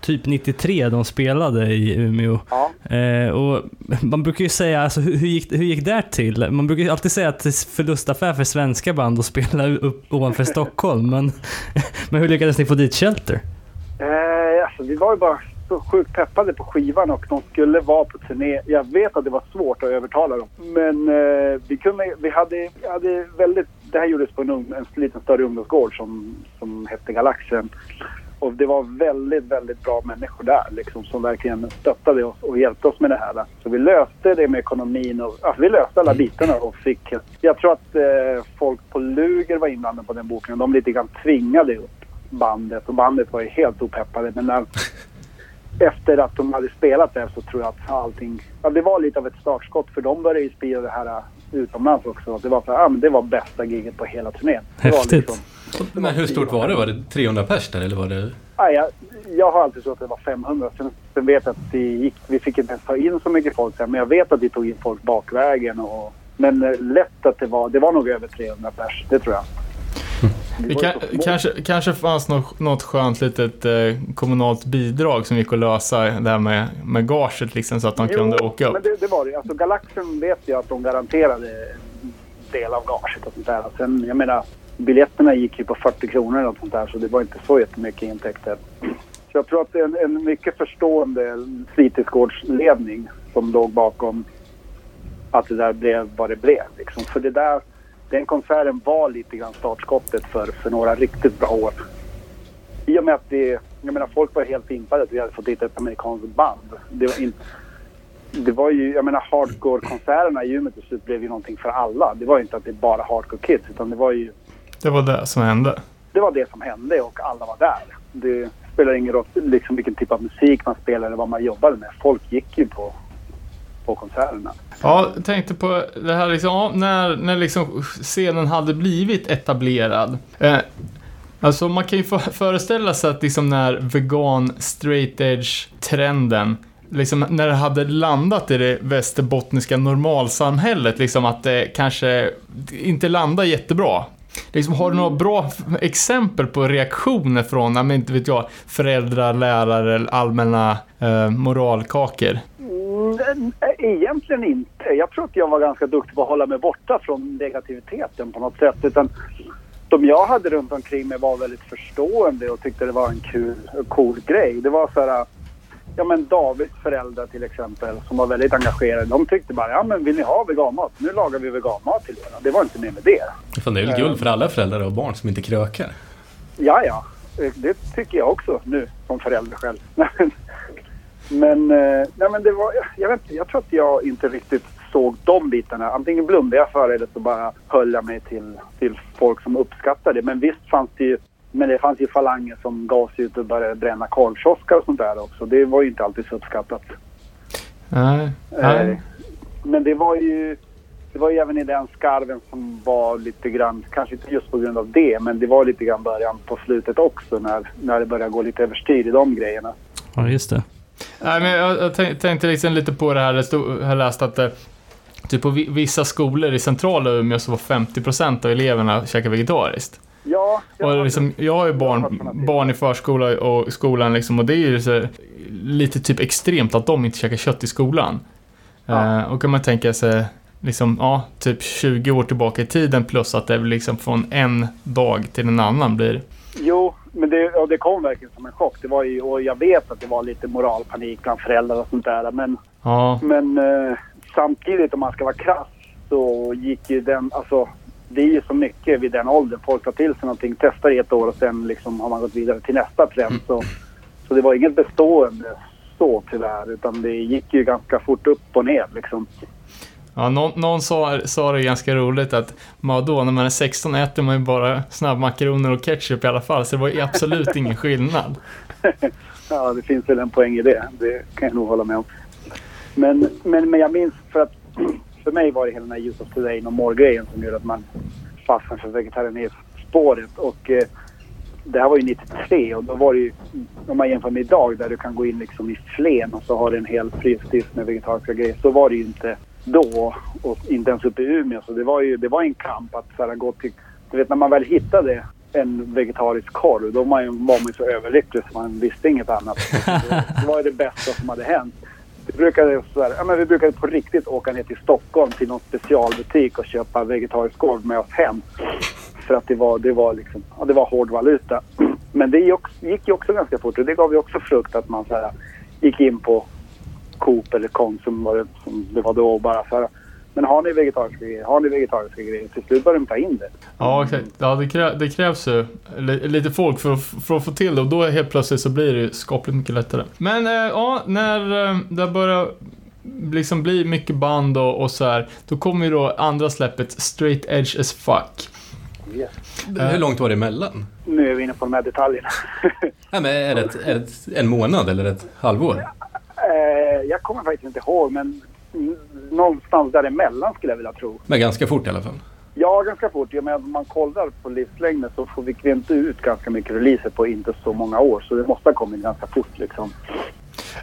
typ 93 de spelade i Umeå. Ja. Eh, och man brukar ju säga, alltså, hur, hur, gick, hur gick det till? Man brukar ju alltid säga att det är förlustaffär för svenska band att spela upp ovanför Stockholm. Men, men hur lyckades ni få dit Shelter? Eh, alltså, vi var ju bara så sjukt peppade på skivan och de skulle vara på turné. Jag vet att det var svårt att övertala dem. Men eh, vi, kunde, vi hade, vi hade väldigt... Det här gjordes på en, en liten större ungdomsgård som, som hette Galaxen. Och det var väldigt, väldigt bra människor där liksom, som verkligen stöttade oss och hjälpte oss med det här. Så vi löste det med ekonomin och alltså, vi löste alla bitarna och fick... Jag tror att eh, folk på Luger var inblandade på den boken de lite grann tvingade upp bandet och bandet var ju helt opeppade. Men när, efter att de hade spelat där så tror jag att allting... Ja, det var lite av ett startskott för de började ju sprida det här uh, utomlands också. Det var så ja, men det var bästa giget på hela turnén. Det var Häftigt. Men hur stort var det? Var det 300 pers där eller var det... Ja, jag, jag har alltid trott att det var 500. Sen, sen vet jag att det gick, vi fick inte ens ta in så mycket folk sen. Men jag vet att vi tog in folk bakvägen. Och, men eh, lätt att det var, det var nog över 300 pers. Det tror jag. Det kan, kanske, kanske fanns något, något skönt litet eh, kommunalt bidrag som gick att lösa det här med, med gaget liksom så att de kunde åka upp. men det, det var det. Alltså Galaxen vet jag att de garanterade en del av gaget och sånt där. Sen, jag menar, biljetterna gick ju på 40 kronor och sånt där så det var inte så jättemycket intäkter. Så jag tror att det är en, en mycket förstående fritidsgårdsledning som låg bakom att det där blev vad det blev. Liksom. För det där, den konserten var lite grann startskottet för, för några riktigt bra år. I och med att det, jag menar folk var helt impade att vi hade fått dit ett amerikanskt band. Det var, inte, det var ju, jag menar hardcore-konserterna i Umeå till slut blev ju någonting för alla. Det var ju inte att det bara hardcore kids utan det var ju, Det var det som hände. det var det som hände och alla var där. Det spelar ingen roll liksom vilken typ av musik man spelade eller vad man jobbade med. Folk gick ju på, på konserterna. Ja, jag tänkte på det här liksom, ja, när, när liksom scenen hade blivit etablerad. Eh, alltså man kan ju få föreställa sig att liksom när vegan straight edge trenden Liksom när det hade landat i det västerbottniska normalsamhället, liksom att det kanske inte landade jättebra. Liksom, har du några bra exempel på reaktioner från, ja, men inte vet jag, föräldrar, lärare eller allmänna eh, moralkakor? Mm, Egentligen inte. Jag tror att jag var ganska duktig på att hålla mig borta från negativiteten på något sätt. Utan de jag hade runt omkring mig var väldigt förstående och tyckte det var en kul och cool grej. Det var så här, ja men Davids föräldrar till exempel som var väldigt engagerade. De tyckte bara, ja men vill ni ha veganmat? Nu lagar vi veganmat till er. Det var inte mer med det. Fan, det är väl guld för alla föräldrar och barn som inte krökar. Ja, ja. Det tycker jag också nu som förälder själv. Men, eh, nej, men det var, jag, vet, inte, jag tror att jag inte riktigt såg de bitarna. Antingen blundade jag för det eller så bara höll jag mig till, till folk som uppskattade det. Men visst fanns det ju men det fanns ju falanger som gav sig ut och började bränna korvkiosker och sånt där också. Det var ju inte alltid så uppskattat. Nej. Eh, Nej. Men det var ju det var ju även i den skarven som var lite grann, kanske inte just på grund av det, men det var lite grann början på slutet också när, när det började gå lite överstyr i de grejerna. Ja, just det. Nej, men jag, jag tänk- tänkte liksom lite på det här, det stod, jag har läst att eh, typ på vi- vissa skolor i centrala Umeå så var 50% av eleverna käkade vegetariskt. Ja, jag Och liksom, jag har ju Jag barn, barn i förskola och skolan liksom, och det är ju så, lite typ extremt att de inte käkar kött i skolan. Ja. Eh, och kan man tänka sig, liksom, ja, typ 20 år tillbaka i tiden plus att det liksom från en dag till en annan blir Jo, men det, och det kom verkligen som en chock. Det var ju, och jag vet att det var lite moralpanik bland föräldrar och sånt där. Men, Ja, men eh, samtidigt om man ska vara krass så gick ju den, alltså det är ju så mycket vid den åldern. Folk tar till sig någonting, testar i ett år och sen liksom har man gått vidare till nästa trend. Så, så det var inget bestående så tyvärr. Utan det gick ju ganska fort upp och ner liksom ja någon, någon sa, sa det ganska roligt att man då, när man är 16 äter man ju bara snabbmakaroner och ketchup i alla fall, så det var ju absolut ingen skillnad. Ja, det finns väl en poäng i det. Det kan jag nog hålla med om. Men, men, men jag minns för att för mig var det hela den här Use of Today och More-grejen som gjorde att man fastnade för vegetarianism-spåret. Och eh, det här var ju 93 och då var det ju, om man jämför med idag där du kan gå in liksom i Flen och så har du en hel frysdisk med vegetariska grejer. Så var det ju inte då och inte ens uppe i Umeå. Så det var ju det var en kamp att så här, gå till... Du vet när man väl hittade en vegetarisk korv då var man ju, var man ju så överlycklig så man visste inget annat. Det, det var ju det bästa som hade hänt. Vi brukade, så här, ja, men vi brukade på riktigt åka ner till Stockholm till någon specialbutik och köpa vegetarisk korv med oss hem. För att det var, det var, liksom, ja, det var hård valuta. Men det gick ju också ganska fort och det gav ju också frukt att man så här, gick in på Coop eller Konsum var det, som det var då och bara så här. Men har ni vegetariska grejer? Har ni vegetariska grejer? Till slut började de ta in det. Ja, exakt. Ja, det, krä, det krävs ju li, lite folk för att, för att få till det och då helt plötsligt så blir det skapligt mycket lättare. Men eh, ja, när eh, det börjar liksom bli mycket band och, och så här, då kommer ju då andra släppet Straight Edge as Fuck. Yes. Hur långt var det emellan? Nu är vi inne på de här detaljerna. Nej, men är det, ett, är det ett, en månad eller ett halvår? Eh, jag kommer faktiskt inte ihåg men någonstans däremellan skulle jag vilja tro. Men ganska fort i alla fall. Ja, ganska fort. Menar, om man kollar på livslängden så får vi inte ut ganska mycket releaser på inte så många år. Så det måste ha kommit ganska fort liksom.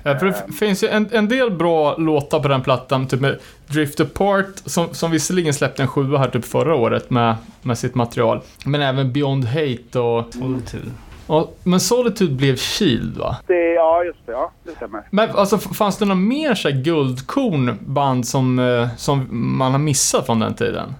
Eh, för det finns ju en, en del bra låtar på den plattan, typ med Drift Apart, som, som visserligen släppte en sjua här typ förra året med, med sitt material. Men även Beyond Hate och, Solitude. Och... Men Solitude blev Shield va? Det, ja, just det. Ja, det stämmer. Men alltså, fanns det några mer så guldkorn band som, eh, som man har missat från den tiden?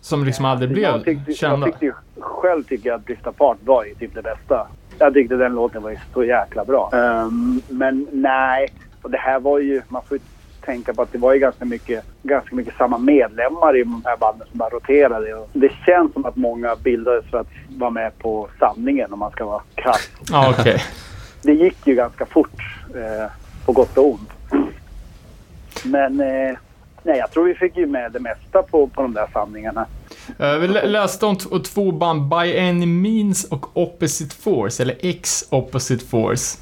Som liksom aldrig blev jag tyckte, kända? Jag tyckte själv tycker jag att Drift Apart var ju typ det bästa. Jag tyckte den låten var så jäkla bra. Ehm, men nej, och det här var ju... Man får ju tänka på att det var ju ganska mycket, ganska mycket samma medlemmar i de här banden som bara roterade. Och det känns som att många bildades för att vara med på samlingen om man ska vara krass. Okej. Det gick ju ganska fort, eh, på gott och ont. Men eh, nej, jag tror vi fick ju med det mesta på, på de där samlingarna. Eh, Vi lä- läste om två band, By Any Means och Opposite Force, eller X Opposite Force.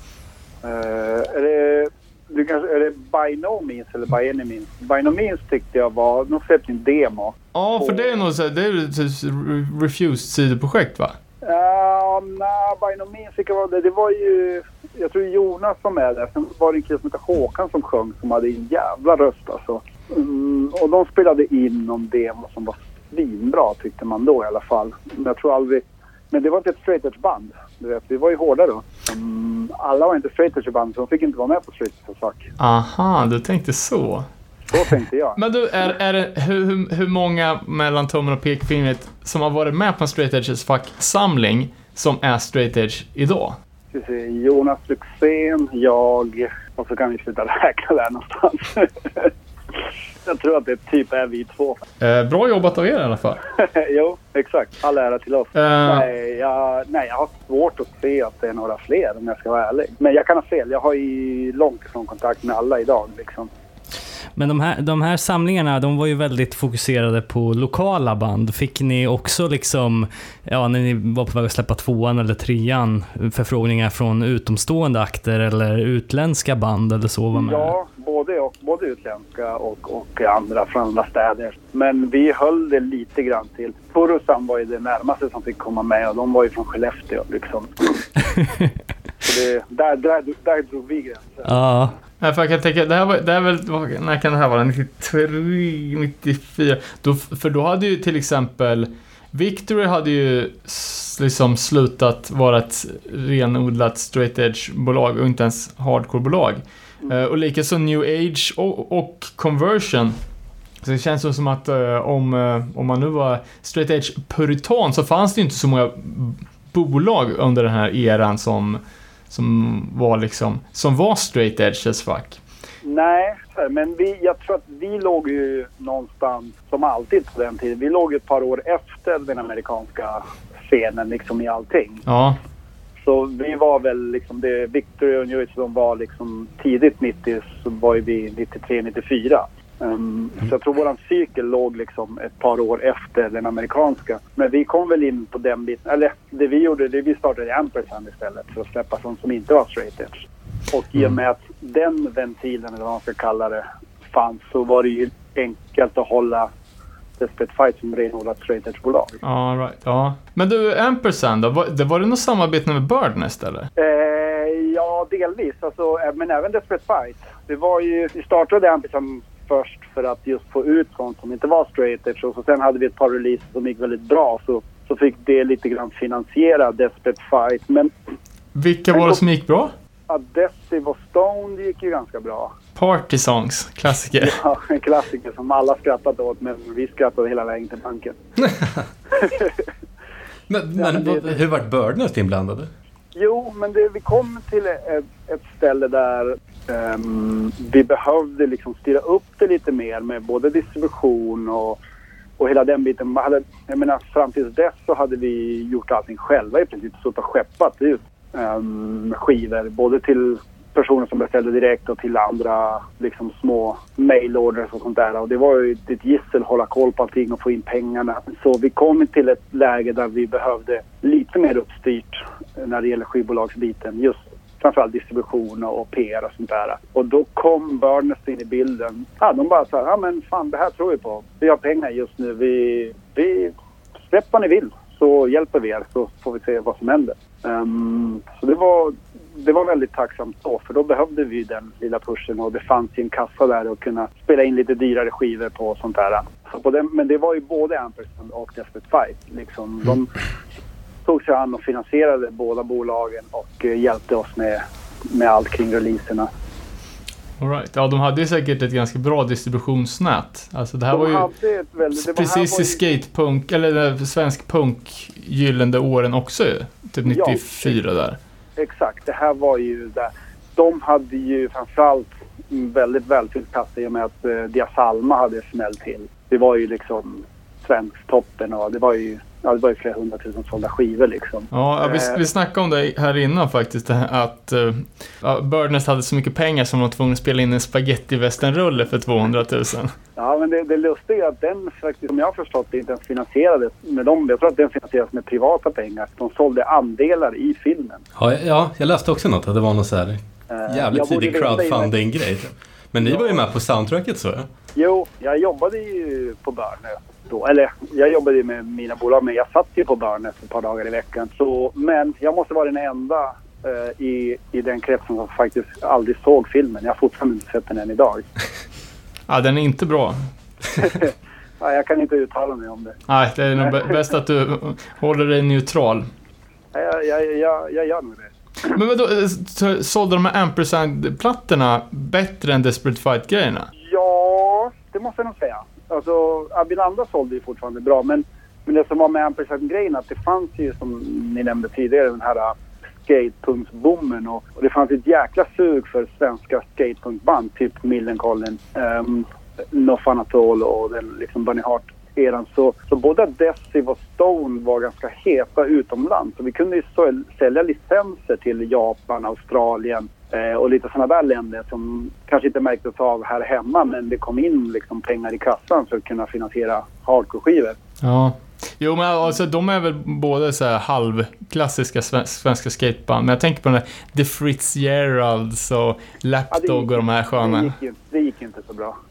Eh, är, det, du kanske, är det By No Means eller By Any Means? By No Means tyckte jag var... De släppte en demo. Ja, för det är nog så det är ett re- Refused sidoprojekt va? Ja, nej, By No Means vilka var det? Det var ju... Jag tror Jonas som är där. Sen var det en kille som hette Håkan som sjöng som hade en jävla röst alltså. Mm, och de spelade in någon demo som var svinbra tyckte man då i alla fall. Men jag tror aldrig... Men det var inte ett straight edge band. Du vet, vi var ju hårda då. Mm, alla var inte straight band så de fick inte vara med på straight edge fuck. Aha, du tänkte så. Så tänkte jag. Men du, är, är det, hur, hur- många mellan tummen och pekfingret som har varit med på en Straight Edges fack-samling som är Straight Edge idag? Jonas Luxén, jag och så kan vi sluta räkna där någonstans. Jag tror att det typ är vi två. Eh, bra jobbat av er i alla fall. jo, exakt. All ära till oss. Eh, Nej, jag, nej, jag har svårt att se att det är några fler om jag ska vara ärlig. Men jag kan ha fel. Jag har ju långt ifrån kontakt med alla idag. Liksom. Men de här, de här samlingarna, de var ju väldigt fokuserade på lokala band. Fick ni också liksom, ja när ni var på väg att släppa tvåan eller trean, förfrågningar från utomstående akter eller utländska band eller så? Var med? Ja, både, och, både utländska och, och andra från andra städer. Men vi höll det lite grann till. Purusan var ju det närmaste som fick komma med och de var ju från Skellefteå liksom. Så det, där, där, där drog vi gränsen. Ja, Nej, för jag kan tänka, det här var, det här är väl, när kan det här vara? 93, 94? Då, för då hade ju till exempel Victory hade ju liksom slutat vara ett renodlat straight edge-bolag och inte ens hardcore-bolag. Eh, och likaså New Age och, och Conversion. Så det känns som att eh, om, eh, om man nu var straight edge-puritan så fanns det ju inte så många bolag under den här eran som som var liksom, som var straight edge as fuck. Nej, men vi, jag tror att vi låg ju någonstans, som alltid på den tiden, vi låg ett par år efter den amerikanska scenen liksom i allting. Ja, Så vi var väl liksom, det Victory och New de var liksom tidigt 90 så var ju vi 93, 94. Um, Så jag tror våran cykel låg liksom ett par år efter den amerikanska. Men vi kom väl in på den biten, eller det vi gjorde, det vi startade Ampersand istället för att släppa sånt som inte var straight edge. Och i och med att den ventilen, eller vad man ska kalla det, fanns så var det ju enkelt att hålla Desperate Fight som renodlat straight edge-bolag. all right, ja. Men du, Ampersand då? Var det, var det något samarbete med Birdnest eller? Eh, ja, delvis. Alltså, eh, men även Desperate Fight. Det var ju, vi startade Ampersand först för att just få ut sånt som inte var straight edge. Och så sen hade vi ett par releaser som gick väldigt bra. Så, så fick det lite grann finansiera Desperate Fight. Men Vilka var det som gick bra? Adessive och Stone det gick ju ganska bra. Party Songs, klassiker. Ja, en klassiker som alla skrattat åt, men vi skrattade hela vägen till banken. Men, Ja, men det- vad- hur vart Birdnest inblandade? Jo, men det, vi kom till ett, ett ställe där um, vi behövde liksom styra upp det lite mer med både distribution och, och hela den biten. Man hade, jag menar, fram tills dess så hade vi gjort allting själva i princip. Suttit och skeppat ut um, skivor. Både till personer som beställde direkt och till andra liksom, små mailorders och sånt där. Och det var ju ett gissel att hålla koll på allting och få in pengarna. Så vi kom till ett läge där vi behövde lite mer uppstyrt när det gäller skivbolagsbiten. Just framförallt distribution och PR och sånt där. Och då kom Burnest in i bilden. Ja, de bara sa, ja men fan det här tror vi på. Vi har pengar just nu. Vi, vi släpp vad ni vill så hjälper vi er så får vi se vad som händer. Um, så det var, det var väldigt tacksamt då för då behövde vi den lilla pushen och det fanns ju en kassa där att kunna spela in lite dyrare skivor på och sånt där. Så på den, men det var ju både Ampersand och Desperate Fight. Liksom, de tog sig an och finansierade båda bolagen och eh, hjälpte oss med, med allt kring releaserna. All right. Ja, de hade ju säkert ett ganska bra distributionsnät. Alltså det här De var ju väldigt... precis i skatepunk, eller eh, svensk punk gyllene åren också ju. Typ Ja. 94 där. Exakt, det här var ju där. De hade ju framförallt väldigt välfylld kassa i och med att eh, Dia Salma hade smällt till. Det var ju liksom svensktoppen och det var ju, ja, det var ju flera hundratusen sålda skivor liksom. Ja, vi, Eh. vi snackade om det här innan faktiskt, att uh, ja, Birdnest hade så mycket pengar som de var tvungna att spela in en spagetti-westernrulle för 200 000. Ja, men det, det lustiga är att den faktiskt, som jag har förstått det, inte ens finansierades med dem. Jag tror att den finansierades med privata pengar. De sålde andelar i filmen. Ja, ja, jag läste också något att det var någon så här Eh, jävligt tidig crowdfunding-grej. Men ni Ja. var ju med på soundtracket så ja. Jo, jag jobbade ju på Börnes då. Eller jag jobbade ju med mina bolag, men jag satt ju på Börnes ett par dagar i veckan. Så, men jag måste vara den enda eh, i, i den kretsen som faktiskt aldrig såg filmen. Jag har fortfarande inte sett den än idag. Ja, den är inte bra. Ja, jag kan inte uttala mig om det. Nej, det är nog bä- bäst att du håller dig neutral. Ja, Jag, jag, jag, jag gör nog det. Men vadå, eh, så- sålde de här Ampersand-plattorna bättre än Desperate Fight-grejerna? Ja, det måste jag nog säga. Alltså, Abilanda sålde ju fortfarande bra, men, men det som var med Ampersand-grejen att det fanns ju, som ni nämnde tidigare, den här äh, skatepunktsboomen och, och det fanns ett jäkla sug för svenska skatepunkband, typ Millencolin. Um, ehm, No och den liksom Bunny Hart-eran. Så, så både Desiv och Stone var ganska heta utomlands. Så vi kunde ju sälja licenser till Japan, Australien eh, och lite sådana där länder som kanske inte märktes av här hemma men det kom in liksom pengar i kassan för att kunna finansiera hardcore-skivor. Ja. Jo, men alltså de är väl både så här halvklassiska sven- svenska skateband, men jag tänker på den där The Fitzgeralds och Ja, det Lapdog gick- och de här Det sköna. gick, ju- det gick inte så bra.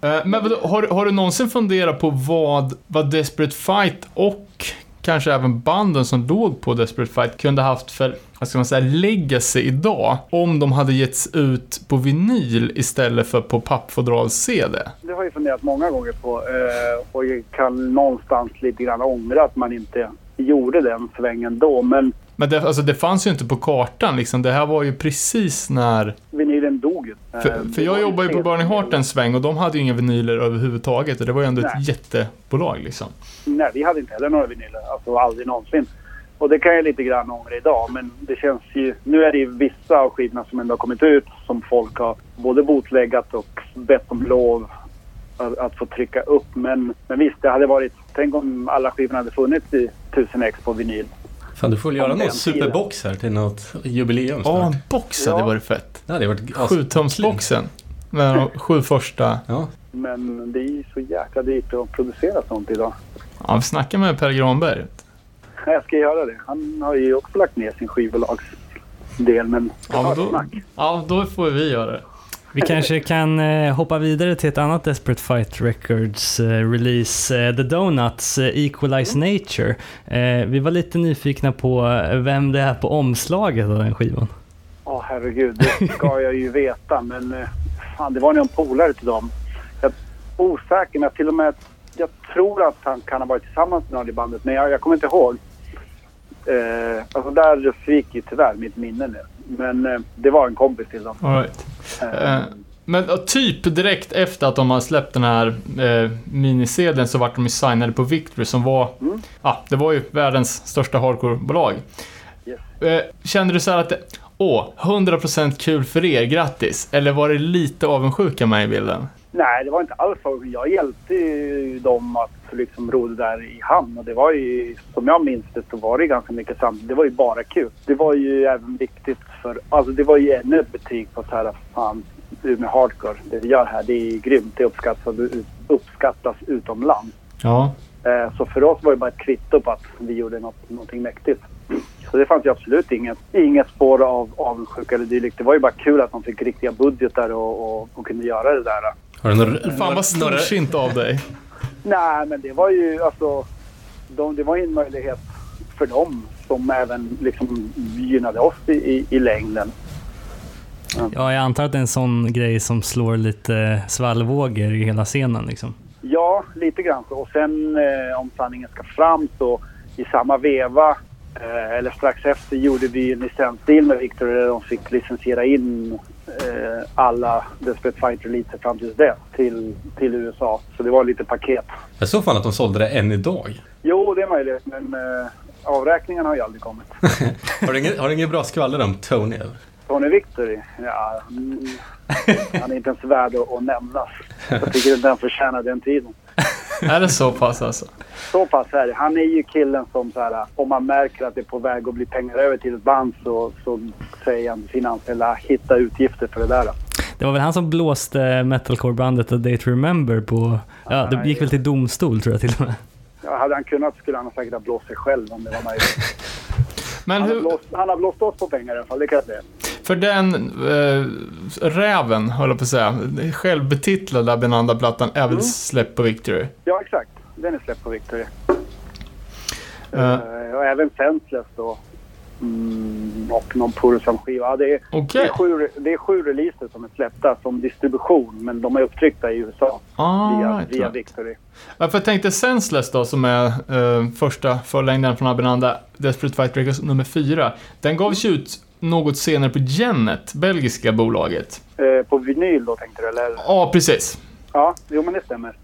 Eh, Men vadå, har, har du någonsin funderat på vad, vad Desperate Fight och kanske även banden som låg på Desperate Fight kunde haft för, vad ska man säga, legacy idag om de hade getts ut på vinyl istället för på pappfodral-CD? Det har jag funderat många gånger på eh, och jag kan någonstans lite grann ångra att man inte gjorde den svängen då. Men Men det, alltså, det fanns ju inte på kartan liksom. Det här var ju precis när... vinylen dog ju. Eh, För, det för jag jobbar ju på. Burning Heart en sväng och de hade ju inga vinyler överhuvudtaget och det var ju ändå Nej. ett jättebolag liksom. Nej, vi hade inte heller några vinyler. Alltså aldrig någonsin. Och det kan jag lite grann ångra idag. Men det känns ju... Nu är det ju vissa av skivorna som ändå har kommit ut som folk har både botläggat och bett om lov att, att få trycka upp. Men, men visst, det hade varit... Tänk om alla skivorna hade funnits i 1000 ex på vinyl. Fan, du får väl göra någon superbox här till något jubileum Ja, snart. en box hade Ja. varit fett. Det hade varit as- Sjutumsboxen. Med de sju första. Ja. Men det är ju så jäkla dyrt att producera sånt idag. Ja, vi snackar med Per Granberg. Jag ska göra det. Han har ju också lagt ner sin skivbolagsdel, men Ja, men då, ja, då får vi göra det. Vi kanske kan eh, hoppa vidare till ett annat Desperate Fight Records eh, release, eh, The Donuts, eh, Equalize Nature. Eh, vi var lite nyfikna på vem det är på omslaget av den skivan. Åh herregud, det ska jag ju veta men eh, fan det var nog en polare till dem. Jag är osäker men till och med jag tror att han kan ha varit tillsammans med någon i bandet men jag, jag kommer inte ihåg. Eh, alltså där sviker tyvärr mitt minne nu. Men eh, det var en kompis till dem. All right. Eh, Eh, Men typ direkt efter att de har släppt den här eh, minisedeln så vart de ju signade på Victory som var, Mm. ja, det var ju världens största hardcore-bolag. Yes. Eh, kände du så här att, det, åh, 100% kul för er, grattis? Eller var det lite avundsjuka med i bilden? Nej, det var inte alls så. Jag hjälpte ju dem att liksom ro det där i hamn. Och det var ju, som jag minns det, så var det ganska mycket samtidigt. Det var ju bara kul. Det var ju även viktigt för... Alltså det var ju ännu ett betyg på så här, fan, du med hardcore, det vi gör här, det är grymt. Det uppskattas, uppskattas utomlands. Ja. Eh, Så för oss var det bara ett kvitto på att vi gjorde något, någonting mäktigt. Så det fanns ju absolut inget, inget spår av avundsjuka eller dylikt. Det var ju bara kul att de fick riktiga budgetar och, och, och kunde göra det där. Har du några, Fan vad storsint av dig. Nej, men det var ju alltså... De, det var ju en möjlighet för dem som även liksom gynnade oss i, i, i längden. Ja, jag antar att det är en sån grej som slår lite svallvågor i hela scenen liksom. Ja, lite grann så. Och sen eh, om sanningen ska fram så i samma veva eh, eller strax efter gjorde vi en licensdeal med Victor där de fick licensiera in eh, alla Desperate Fight-releaser fram till dess till, till USA. Så det var lite paket. jag såg fan att de sålde det än idag. Jo, det är möjligt, men eh, avräkningarna har ju aldrig kommit. Har du inget, har du inget bra skvaller om Tony? Tony Victory, ja, mm, han är inte ens värd att, att nämnas. Jag tycker inte han förtjänar den tiden. Är det så pass alltså? Så pass är det. Han är ju killen som så här, om man märker att det är på väg att bli pengar över till ett band så, så säger han till sina anställda, hitta utgifter för det där. Det var väl han som blåste metalcore-bandet A Day to Remember på... Ja, det gick väl till domstol tror jag till och med. Ja, hade han kunnat skulle han säkert ha blåst sig själv om det var möjligt. Men Han har, hur, blåst, han har blåst oss på pengar i alla fall, det kan jag säga. För den eh, räven, höll jag på att säga, självbetitlade Abinanda-plattan är väl Mm. släppt på Victory? Ja, exakt. Den är släppt på Victory. Eh, Eh, och även Senseless då. Mm, och någon Pursam-skiva. Ja, det, är, det, Okej. är sju, det är sju releaser som är släppta som distribution, men de är upptryckta i USA Ah, via, right, via. Victory. Ja, för jag tänkte Senseless då, som är eh, första förlängden från Abinanda, Desperate Fight Records nummer fyra. Den gavs ju ut något senare på Genet, belgiska bolaget. Eh, på vinyl då tänkte du, eller? Ja, precis. Ja, jo men det stämmer.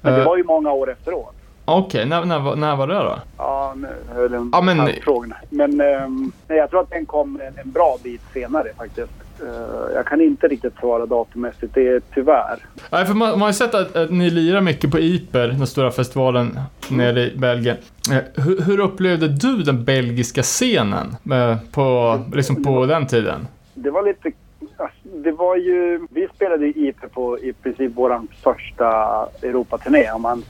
Men det Eh, var ju många år efteråt. Okej, när, när, var- när var det då? Ja, nu höll en Ja, men- frågan. Men nej, jag tror att den kom en, en bra bit senare faktiskt. Eh, jag kan inte riktigt svara datummässigt, det är tyvärr. Nej, för man, man har ju sett att, att ni lirar mycket på Iper, den stora festivalen nere i Belgien. Eh, Hur, hur upplevde du den belgiska scenen eh, på, liksom på den tiden? Det var lite... alltså, Det var ju... Vi spelade i IP på i princip vår första Europaturné. Om man,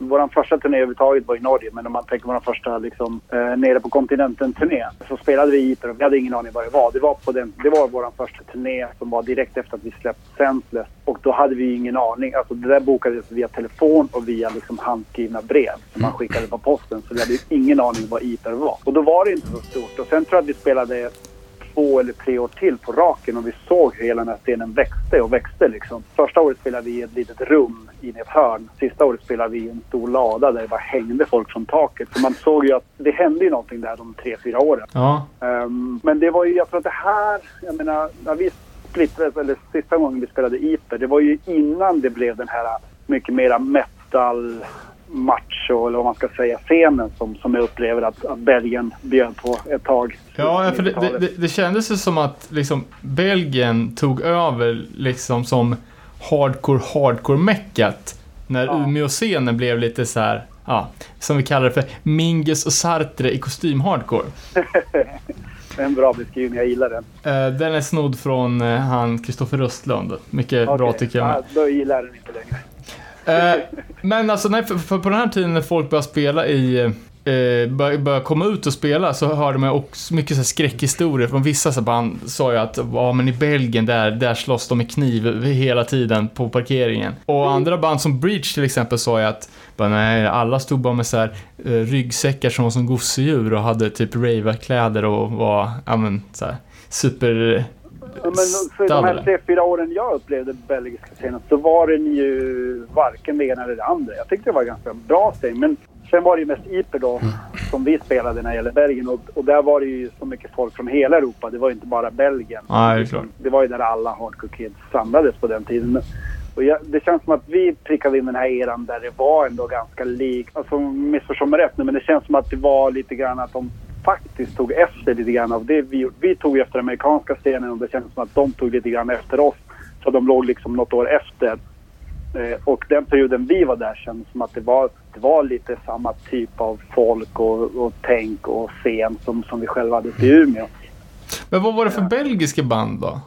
vår första turné överhuvudtaget var i Norge, men om man tänker vår första liksom, eh, nere på kontinenten-turné så spelade vi IP och vi hade ingen aning vad det var. Det var, på den, det var vår första turné som var direkt efter att vi släppt Senseless. Och då hade vi ingen aning. Alltså det där bokades via telefon och via liksom handskrivna brev som man skickade på posten. Så vi hade ingen aning vad IPER var. Och då var det inte så stort. Och sen tror jag att vi spelade två eller tre år till på raken och vi såg hur hela den här scenen växte och växte liksom. Första året spelade vi i ett litet rum inne i ett hörn. Sista året spelade vi i en stor lada där det bara hängde folk från taket. Så man såg ju att det hände ju någonting där de tre, fyra åren. Ja. Ehm, men det var ju, jag tror att det här, jag menar, när vi splittrades, eller sista gången vi spelade Iper, det var ju innan det blev den här mycket mera metal macho, eller vad man ska säga, scenen som, som jag upplever att, att Belgien bjöd på ett tag. Ja, för det, det, det, kändes ju som att liksom Belgien tog över liksom som hardcore hardcore-meckat. När Ja. Umeå-scenen blev lite så här, ja, som vi kallar det för Mingus och Sartre i kostym-hardcore. En bra beskrivning, jag gillar den. Eh, den är snodd från eh, han Kristoffer Röstlund. Mycket bra Okej, tycker jag ja, Då gillar jag den inte längre. Eh, men alltså, nej, för, för på den här tiden när folk började spela i... Eh, började börja komma ut och spela så hörde man också mycket så här skräckhistorier från vissa så band sa ju att ja men i Belgien där, där slåss de med kniv hela tiden på parkeringen. Och andra band som Breach till exempel sa ju att bara, nej, alla stod bara med så här eh, ryggsäckar som var som gosedjur och hade typ rave-kläder och var, ja men så här super... Ja, men för de här tre, fyra åren jag upplevde belgiska scenen så var den ju varken det ena eller det andra. Jag tyckte det var ganska bra scen. Men sen var det ju mest Iper då som vi spelade när det gäller Belgien. Och, och där var det ju så mycket folk från hela Europa. Det var ju inte bara Belgien. Ja, det är klart. Det var ju där alla hardcore kids samlades på den tiden. Och jag, det känns som att vi prickade in den här eran där det var ändå ganska likt. Alltså missförstå mig rätt nu, men det känns som att det var lite grann att de faktiskt tog efter lite grann av det vi. Vi tog efter den amerikanska scenen och det känns som att de tog lite grann efter oss. Så de låg liksom något år efter. Eh, och den perioden vi var där kändes som att det var, det var lite samma typ av folk och, och tänk och scen som, som vi själva hade i Umeå. Men vad var det för belgiska band då?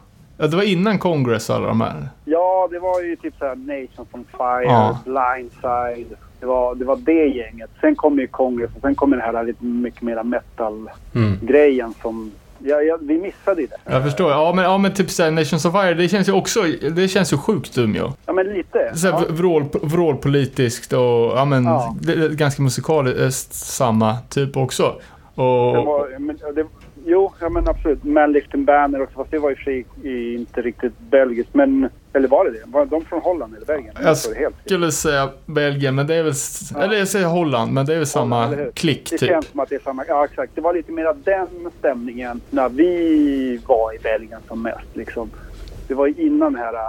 Ja, det var innan Congress alla de här. Ja, det var ju typ såhär Nations on Fire, Ja. Blindside. Det var, det var det gänget. Sen kom ju Congress och sen kom ju det här lite mycket mera metal-grejen Mm. som... Ja, ja, vi missade ju det. Jag förstår. Ja, men, ja, men typ såhär Nations of Fire, det känns ju också, det känns ju sjukt Umeå. Ja, men lite. Så här, Ja. vrål, vrålpolitiskt och ja men Ja. det är ganska musikaliskt samma typ också. Det Och, var, men, det, jo, ja, men absolut. Manlifting Banner också, fast det var ju för sig i- inte riktigt belgiskt. Men, eller var det det? Var de från Holland eller Belgien? Jag det still. skulle säga Belgien, men det är väl, Ja. eller jag säger Holland, men det är väl samma Holland, hur? klick Det typ. känns som att det är samma. Ja, exakt. Det var lite mer den stämningen när vi var i Belgien som mest. Liksom. Det var ju innan här, äh,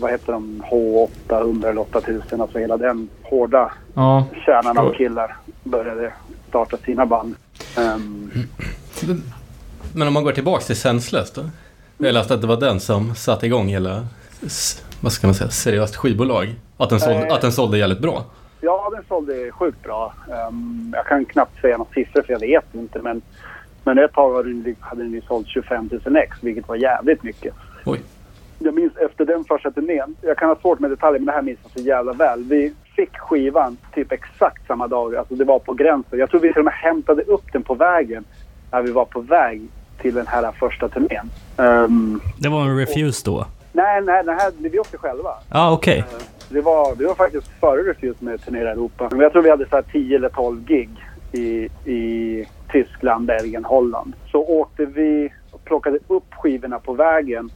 vad heter de, H800 eller 8000. Alltså hela den hårda Ja. kärnan av killar började starta sina band. Ehm, Men om man går tillbaks till Senseless då? Jag läste att det var den som satte igång hela, vad ska man säga, seriöst skivbolag. Att den sålde, Eh. att den sålde jävligt bra. ja, den sålde sjukt bra. Ehm, jag kan knappt säga några siffror för jag vet inte. Men, men ett tag hade den ju sålt 25 000 ex, vilket var jävligt mycket. Oj. Jag minns efter den första turnén, jag kan ha svårt med detaljer men det här minns jag så jävla väl. Vi fick skivan typ exakt samma dag, alltså det var på gränsen. Jag tror vi till och med hämtade upp den på vägen när vi var på väg till den här första turnén. Ehm, Det var en refuse då? nej, nej, den här, vi åkte själva. Ja, okej. Eh, Det var, det var faktiskt före Refuse med Turnera Europa. Men jag tror vi hade så här 10 eller 12 gig i, i Tyskland, Belgien, Holland. Så åkte vi och plockade upp skivorna på vägen.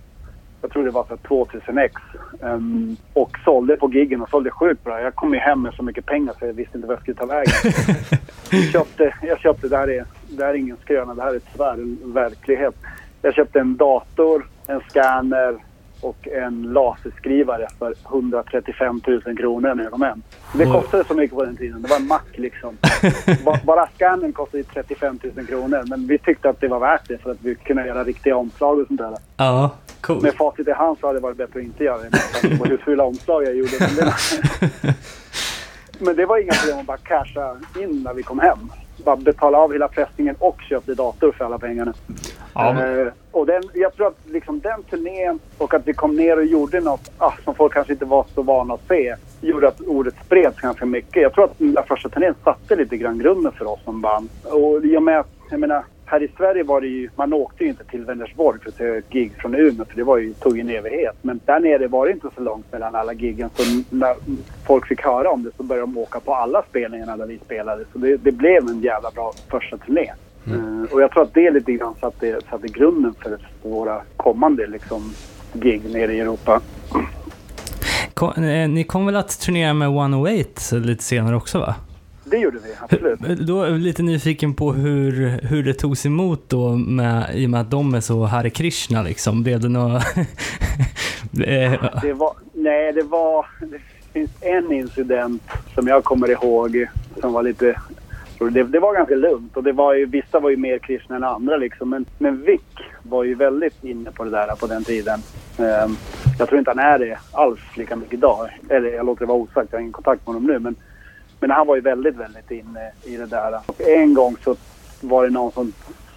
Jag tror det var så här 2000 ex. ehm, och sålde på giggen och sålde sjukt bra. Jag kom ju hem med så mycket pengar så jag visste inte vad jag skulle ta vägen. jag köpte, jag köpte det, här är, det här är ingen skröna, det här är tyvärr en verklighet. Jag köpte en dator, en scanner och en laserskrivare för 135 000 kronor när jag kom hem. Det kostade så mycket på den tiden. Det var en mack liksom. Ba- Bara scannern kostade ju 35 000 kronor. Men vi tyckte att det var värt det för att vi kunde göra riktiga omslag och sånt där. Ja. Coolt. med facit i hand så hade det varit bättre att inte göra det. med på hur fula omslag jag gjorde. Men det, men det var inga problem att bara casha in när vi kom hem. Bara betala av hela fästningen och köpte dator för alla pengarna. Ja, men, Eh, och den, jag tror att liksom den turnén och att vi kom ner och gjorde något ah, som folk kanske inte var så vana att se gjorde att ordet spreds ganska mycket. Jag tror att den där första turnén satte lite grann grunden för oss som band. Och i och med att, jag menar, här i Sverige var det ju, man åkte ju inte till Vänersborg för att se ett gig från Umeå för det var ju, tog ju en evighet. Men där nere var det inte så långt mellan alla giggen så när folk fick höra om det så började de åka på alla spelningarna där vi spelade. Så det, det blev en jävla bra första turné. Eh, och jag tror att det lite grann satte, satte grunden för, våra kommande liksom, gig nere i Europa. Kom, eh, ni kom väl att turnera med 108 lite senare också va? Det gjorde vi, absolut. Då är jag lite nyfiken på hur, hur det togs emot då med, i och med att de är så Hare Krishna liksom. Blev det något... Eh, Det var, nej, det var... Det finns en incident som jag kommer ihåg som var lite... Det, det var ganska lugnt och det var ju, vissa var ju mer kristna än andra liksom. Men, men Vic var ju väldigt inne på det där på den tiden. Ehm, jag tror inte han är det alls lika mycket idag. Eller jag låter det vara osagt, jag har ingen kontakt med honom nu. Men, men han var ju väldigt, väldigt inne i det där. Och en gång så var det någon som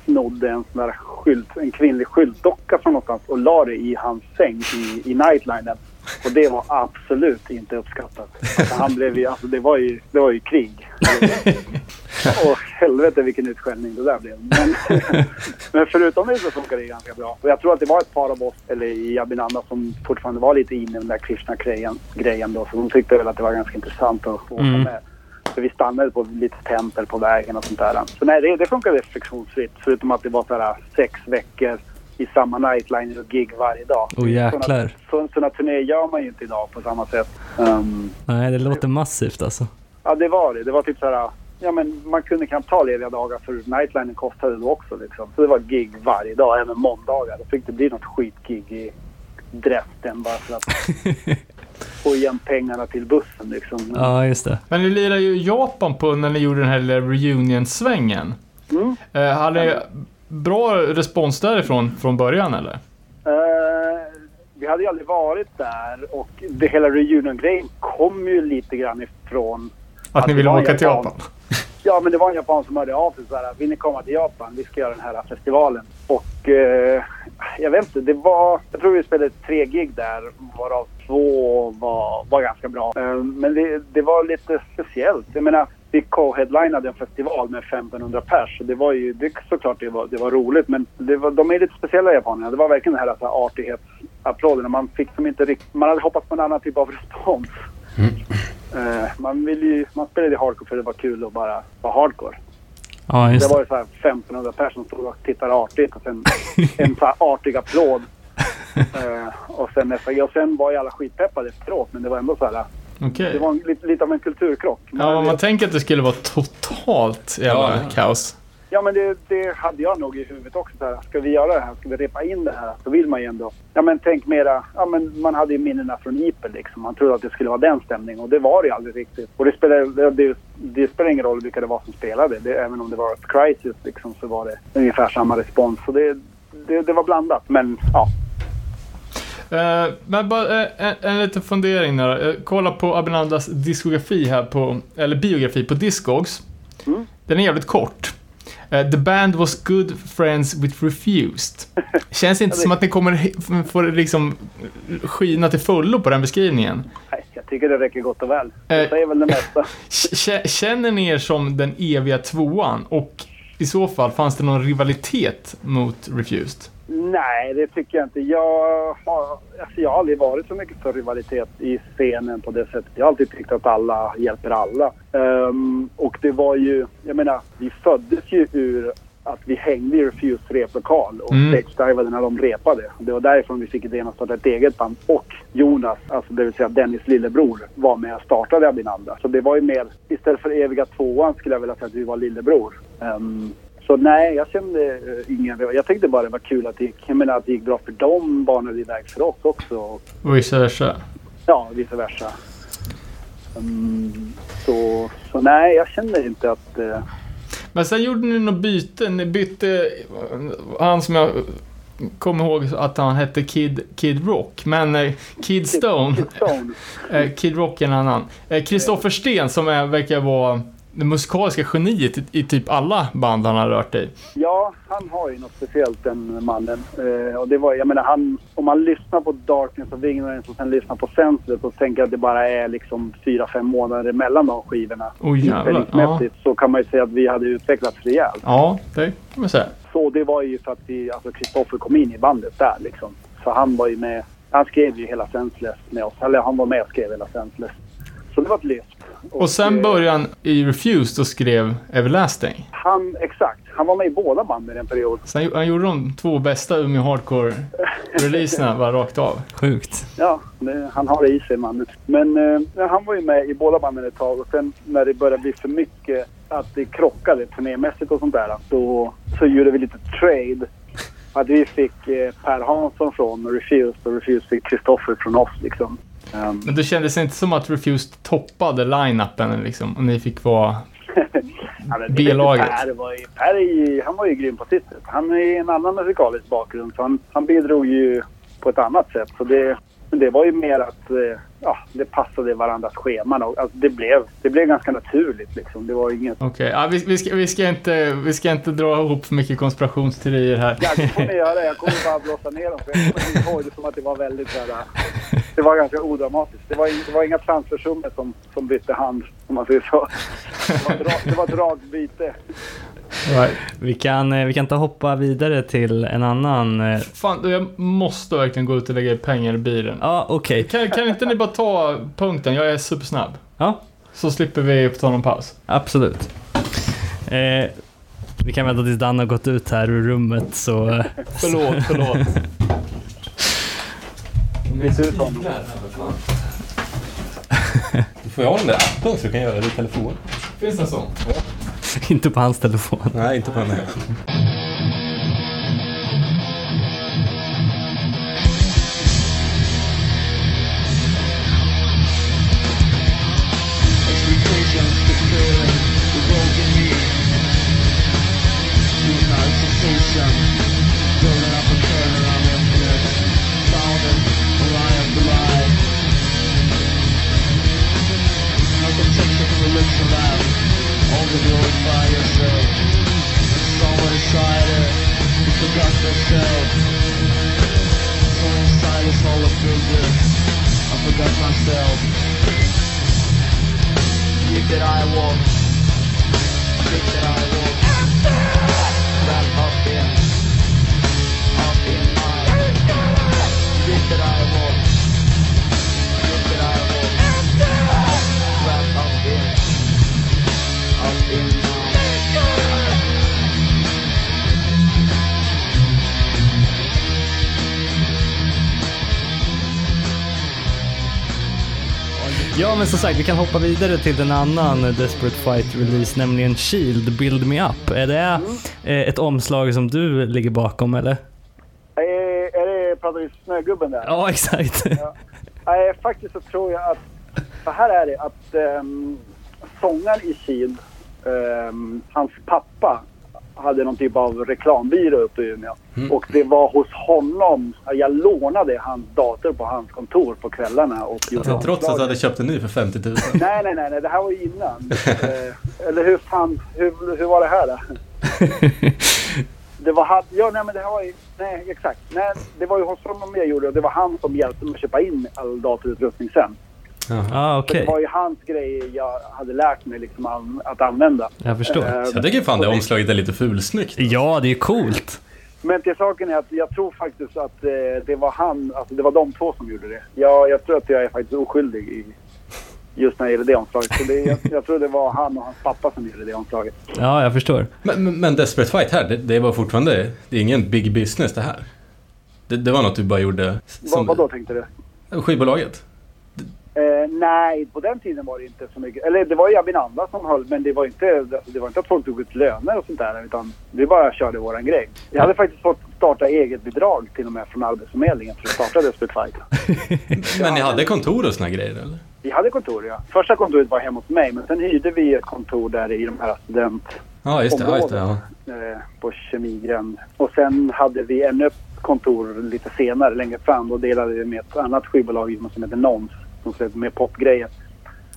snodde en sån där skylt, en kvinnlig skyltdocka från någonstans och la det i hans säng i, i nightlinen. Och det var absolut inte uppskattat. Alltså han blev ju, alltså det var ju, det var ju krig. Och helvete vilken utskällning det där blev. Men, men förutom det så funkar det ganska bra. Och jag tror att det var ett par av oss, eller i Abinanda, som fortfarande var lite inne i den där Krishna-grejen grejen då. Så de tyckte väl att det var ganska intressant att åka Mm. med. Så vi stannade på lite tempel på vägen och sånt där. Så nej, det, det funkade friktionsfritt. Förutom att det var så här sex veckor i samma nightliner och gig varje dag. Åh, jäklar. Sådana turnéer gör man ju inte idag på samma sätt. Um, nej, det låter massivt alltså. Ja, det var det. Det var typ så här... Ja, men man kunde knappt ta lediga dagar för nightlinen kostade då också. Liksom. Så det var gig varje dag, även måndagar. Då fick det bli något skitgig i Dresden bara för att få igen pengarna till bussen. Liksom. Ja, just det. men ni lirade ju Japan på när ni gjorde den här lilla reunion-svängen. Mm. Eh, hade ni bra respons därifrån från början eller? Eh, vi hade ju aldrig varit där och det hela reunion-grejen kom ju lite grann ifrån Att ni det ville åka till japan. Japan? Ja, men det var en japan som hörde av sig så här. Vill ni komma till Japan? Vi ska göra den här festivalen. Och eh, jag vet inte, det var... Jag tror vi spelade tre gig där varav två var, var ganska bra. Eh, men det, det var lite speciellt. Jag menar, vi co-headlinade en festival med 1500 pers. Så Det var ju det, såklart det var, det var roligt men det var, de är lite speciella japanerna. Det var verkligen den här alltså, artighetsapplåden. Man fick som inte rikt, Man hade hoppats på en annan typ av respons. Eh, man, vill ju, man spelade hardcore för det var kul att bara vara hardcore. Ja, Det var ju så här 1500 personer som stod och tittade artigt och sen en så här artig applåd. Eh, och, sen och sen var ju alla skitpeppade efteråt men det var ändå så här. Okej. Det var en, lite, lite av en kulturkrock. Ja, om man tänker att det skulle vara totalt jävla Ja, ja. kaos. Ja, men det, det hade jag nog i huvudet också. Så här, ska vi göra det här? Ska vi repa in det här? Så vill man ju ändå... Ja, men tänk mera... Ja, men man hade ju minnena från Ipel liksom. Man trodde att det skulle vara den stämningen och det var det ju aldrig riktigt. Och det spelar, det, det, spelar ingen roll vilka det var som spelade. Det, även om det var ett crisis liksom, så var det ungefär samma respons. Så det, det, det var blandat. Men ja, Eh, men bara eh, en, en liten fundering där. Eh, kolla på Abinandas diskografi här på, eller biografi på Discogs. Mm. Den är jävligt kort. Eh, the band was good friends with refused. Känns inte som att ni kommer få liksom skina till fullo på den beskrivningen. nej, jag tycker det räcker gott och väl. Det Eh. säger väl det mesta. Känner ni er som den eviga tvåan? Och i så fall, fanns det någon rivalitet mot Refused? Nej, det tycker jag inte. Jag har, alltså jag har aldrig varit så mycket för rivalitet i scenen på det sättet. Jag har alltid tyckt att alla hjälper alla. Ehm, och det var ju, jag menar, vi föddes ju ur att vi hängde i Refuse replokal och Mm. stage-divade när de repade. Det var därifrån vi fick idén att starta ett eget band. Och Jonas, alltså det vill säga Dennis lillebror, var med och startade Abinanda. Så det var ju mer, istället för eviga tvåan skulle jag vilja säga att vi var lillebror. Ehm, så nej, jag kände uh, ingen... Jag tyckte bara det var kul att det gick, jag menar, att det gick bra för dem, banade iväg för oss också. Och, vice versa? ja, vice versa. Ehm, så, så nej, jag känner inte att... eh, Men sen gjorde ni något byte. Ni bytte han som jag kom ihåg att han hette Kid, Kid Rock, men eh, Kid Stone, Kid Stone. eh, Kid Rock är en annan. Eh, Kristoffer Sten som är, verkar vara det musikaliska geniet i, i typ alla band han har rört i. Ja, han har ju något speciellt den mannen. Eh, och det var, jag menar han, om man lyssnar på Darkness of Ignorance och sen lyssnar på Senseless och tänker att det bara är liksom fyra, fem månader mellan de skivorna. Jävlar. Ja. Så kan man ju säga att vi hade utvecklats rejält. ja, det kan man säga. Så det var ju för att vi, alltså Kristoffer kom in i bandet där liksom. Så han var ju med, han skrev ju hela Senseless med oss. Eller han var med och skrev hela Senseless. Så det var ett lyft. Och sen eh, började han i Refused och skrev Everlasting. Han, exakt. Han var med i båda banden en period. Sen han gjorde de två bästa Umeå Hardcore-releaserna bara rakt av. Sjukt. Ja, det, han har det i sig mannen. Men eh, han var ju med i båda banden ett tag och sen när det började bli för mycket att det krockade turnémässigt och sånt där så, så gjorde vi lite trade. Att vi fick eh, Per Hansson från Refused och Refused fick Kristoffer från oss liksom. Um, Men det kändes inte som att Refused toppade line-upen liksom, och ni fick vara... ja, B-laget. Per var ju, per är ju, han var ju grym på sitt sätt. Han är en annan musikalisk bakgrund så han, han bidrog ju på ett annat sätt. Så det, men det var ju mer att eh, ja, det passade varandras scheman. Och, alltså, det, blev, det blev ganska naturligt liksom. Det var inget... Okej, ja, vi, vi, ska, vi, ska inte, vi ska inte dra ihop för mycket konspirationsteorier här. Ja, det får ni göra. Jag kommer bara blåsa ner dem. För jag kommer ihåg det som att det var väldigt här, Det var ganska odramatiskt. Det var, in, det var inga transfersummor som, som bytte hand, om man säger så. Det var, dra, det var dragbyte. Right. Vi kan, eh, vi kan ta hoppa vidare till en annan... eh, Fan, du, jag måste verkligen gå ut och lägga pengar i bilen. Ja, okej. Kan, kan inte ni bara ta punkten? Jag är supersnabb. Ja, Så slipper vi ta någon paus. absolut. Eh, vi kan vänta tills Dan har gått ut här ur rummet så... eh, Förlåt, förlåt. Ser ut som... Du får ha den där appen så du kan göra det i telefon. Finns det en sån? inte på hans telefon. Nej, inte på den här. Myself. Think that I walk. Think that I Ja, men som sagt, vi kan hoppa vidare till en annan Desperate Fight-release, nämligen Shield, Build Me Up. Är det eh, ett omslag som du ligger bakom, eller? Är, är det, pratar vi Snögubben där? Ja, exakt. Nej, faktiskt så tror jag att... Så här är det att um, sångaren i Shield, ehm, hans pappa hade någon typ av reklambyrå uppe i Umeå. Och det var hos honom, jag lånade hans dator på hans kontor på kvällarna och gjorde Trots att du hade köpt en ny för 50 000. Nej, nej, nej, nej, det här var ju innan. eh, eller hur fan, hur, hur var det här då? Det var han, ja nej men det här var ju, nej exakt. Nej, det var ju hos honom jag gjorde och det var han som hjälpte mig att köpa in all datorutrustning sen. Ja, Så okej. det var ju hans grej jag hade lärt mig liksom an, att använda. Jag förstår. Eh, jag tycker fan det omslaget är lite fulsnyggt. Ja, det är coolt. Men till saken är att jag tror faktiskt att eh, det var han, alltså det var de två som gjorde det. Jag, jag tror att jag är faktiskt oskyldig i just när det gäller det omslaget. Så det, jag, jag tror det var han och hans pappa som gjorde det omslaget. Ja, jag förstår. Men, men, men Desperate Fight här, det, det var fortfarande... Det är ingen big business det här. Det, det var något du bara gjorde Vad, vad då tänkte du? Skivbolaget? Eh, nej, på den tiden var det inte så mycket. Eller det var ju Abinanda som höll, men det var inte, det var inte att folk tog ut löner och sånt där. Utan vi bara körde våran grej. Jag hade faktiskt fått starta eget bidrag till och med från Arbetsförmedlingen för att starta Desperate Fight. Men ni hade kontor och såna grejer eller? Vi hade kontor, ja. Första kontoret var hemma hos mig, men sen hyrde vi ett kontor där i de här student... Ja, just det. Ja, just det ja. eh, på Kemigränd. Och sen hade vi ännu kontor lite senare, längre fram. Då delade vi med ett annat skivbolag som heter Nons, som släppte med popgrejer.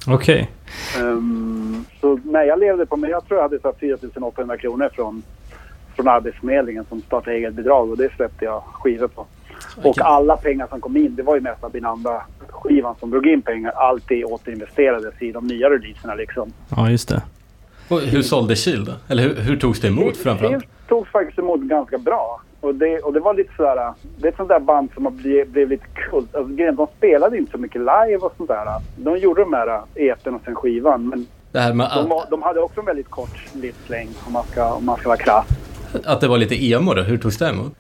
Okej. Ehm, så nej, jag levde på, men jag tror jag hade så här 4 800 kronor från, från Arbetsförmedlingen som starta eget bidrag och det släppte jag skivor på. Och alla pengar som kom in, det var ju mest av min andra skivan som drog in pengar. Allt det återinvesterades i de nya releaserna liksom. Ja, just det. Och hur sålde Kil då? Eller hur, hur togs det emot framförallt? Det togs faktiskt emot ganska bra. Och det, och det var lite sådär, det är ett sånt där band som har blivit, blev lite kult. Alltså, de spelade inte så mycket live och sånt där. De gjorde de här EPn och sen skivan. Men de, var, de hade också en väldigt kort livslängd om man ska, om man ska vara krass. att det var lite emo då, hur togs det emot?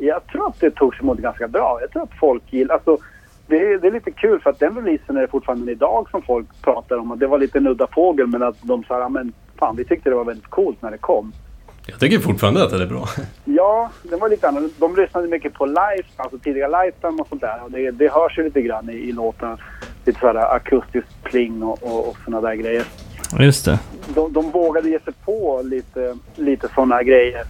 Jag tror att det togs emot ganska bra. Jag tror att folk gillar... Alltså, det, är, det är lite kul för att den releasen är det fortfarande idag som folk pratar om. Och det var lite en udda fågel men att de sa "Ja, men fan vi tyckte det var väldigt coolt när det kom. Jag tycker fortfarande att det är bra. Ja, det var lite annorlunda. De lyssnade mycket på live, alltså tidiga lifetime och sånt där. Och det, det hörs ju lite grann i, i låten. Lite sådär akustisk pling och, och, och såna där grejer. Just det. De, de vågade ge sig på lite, lite såna grejer.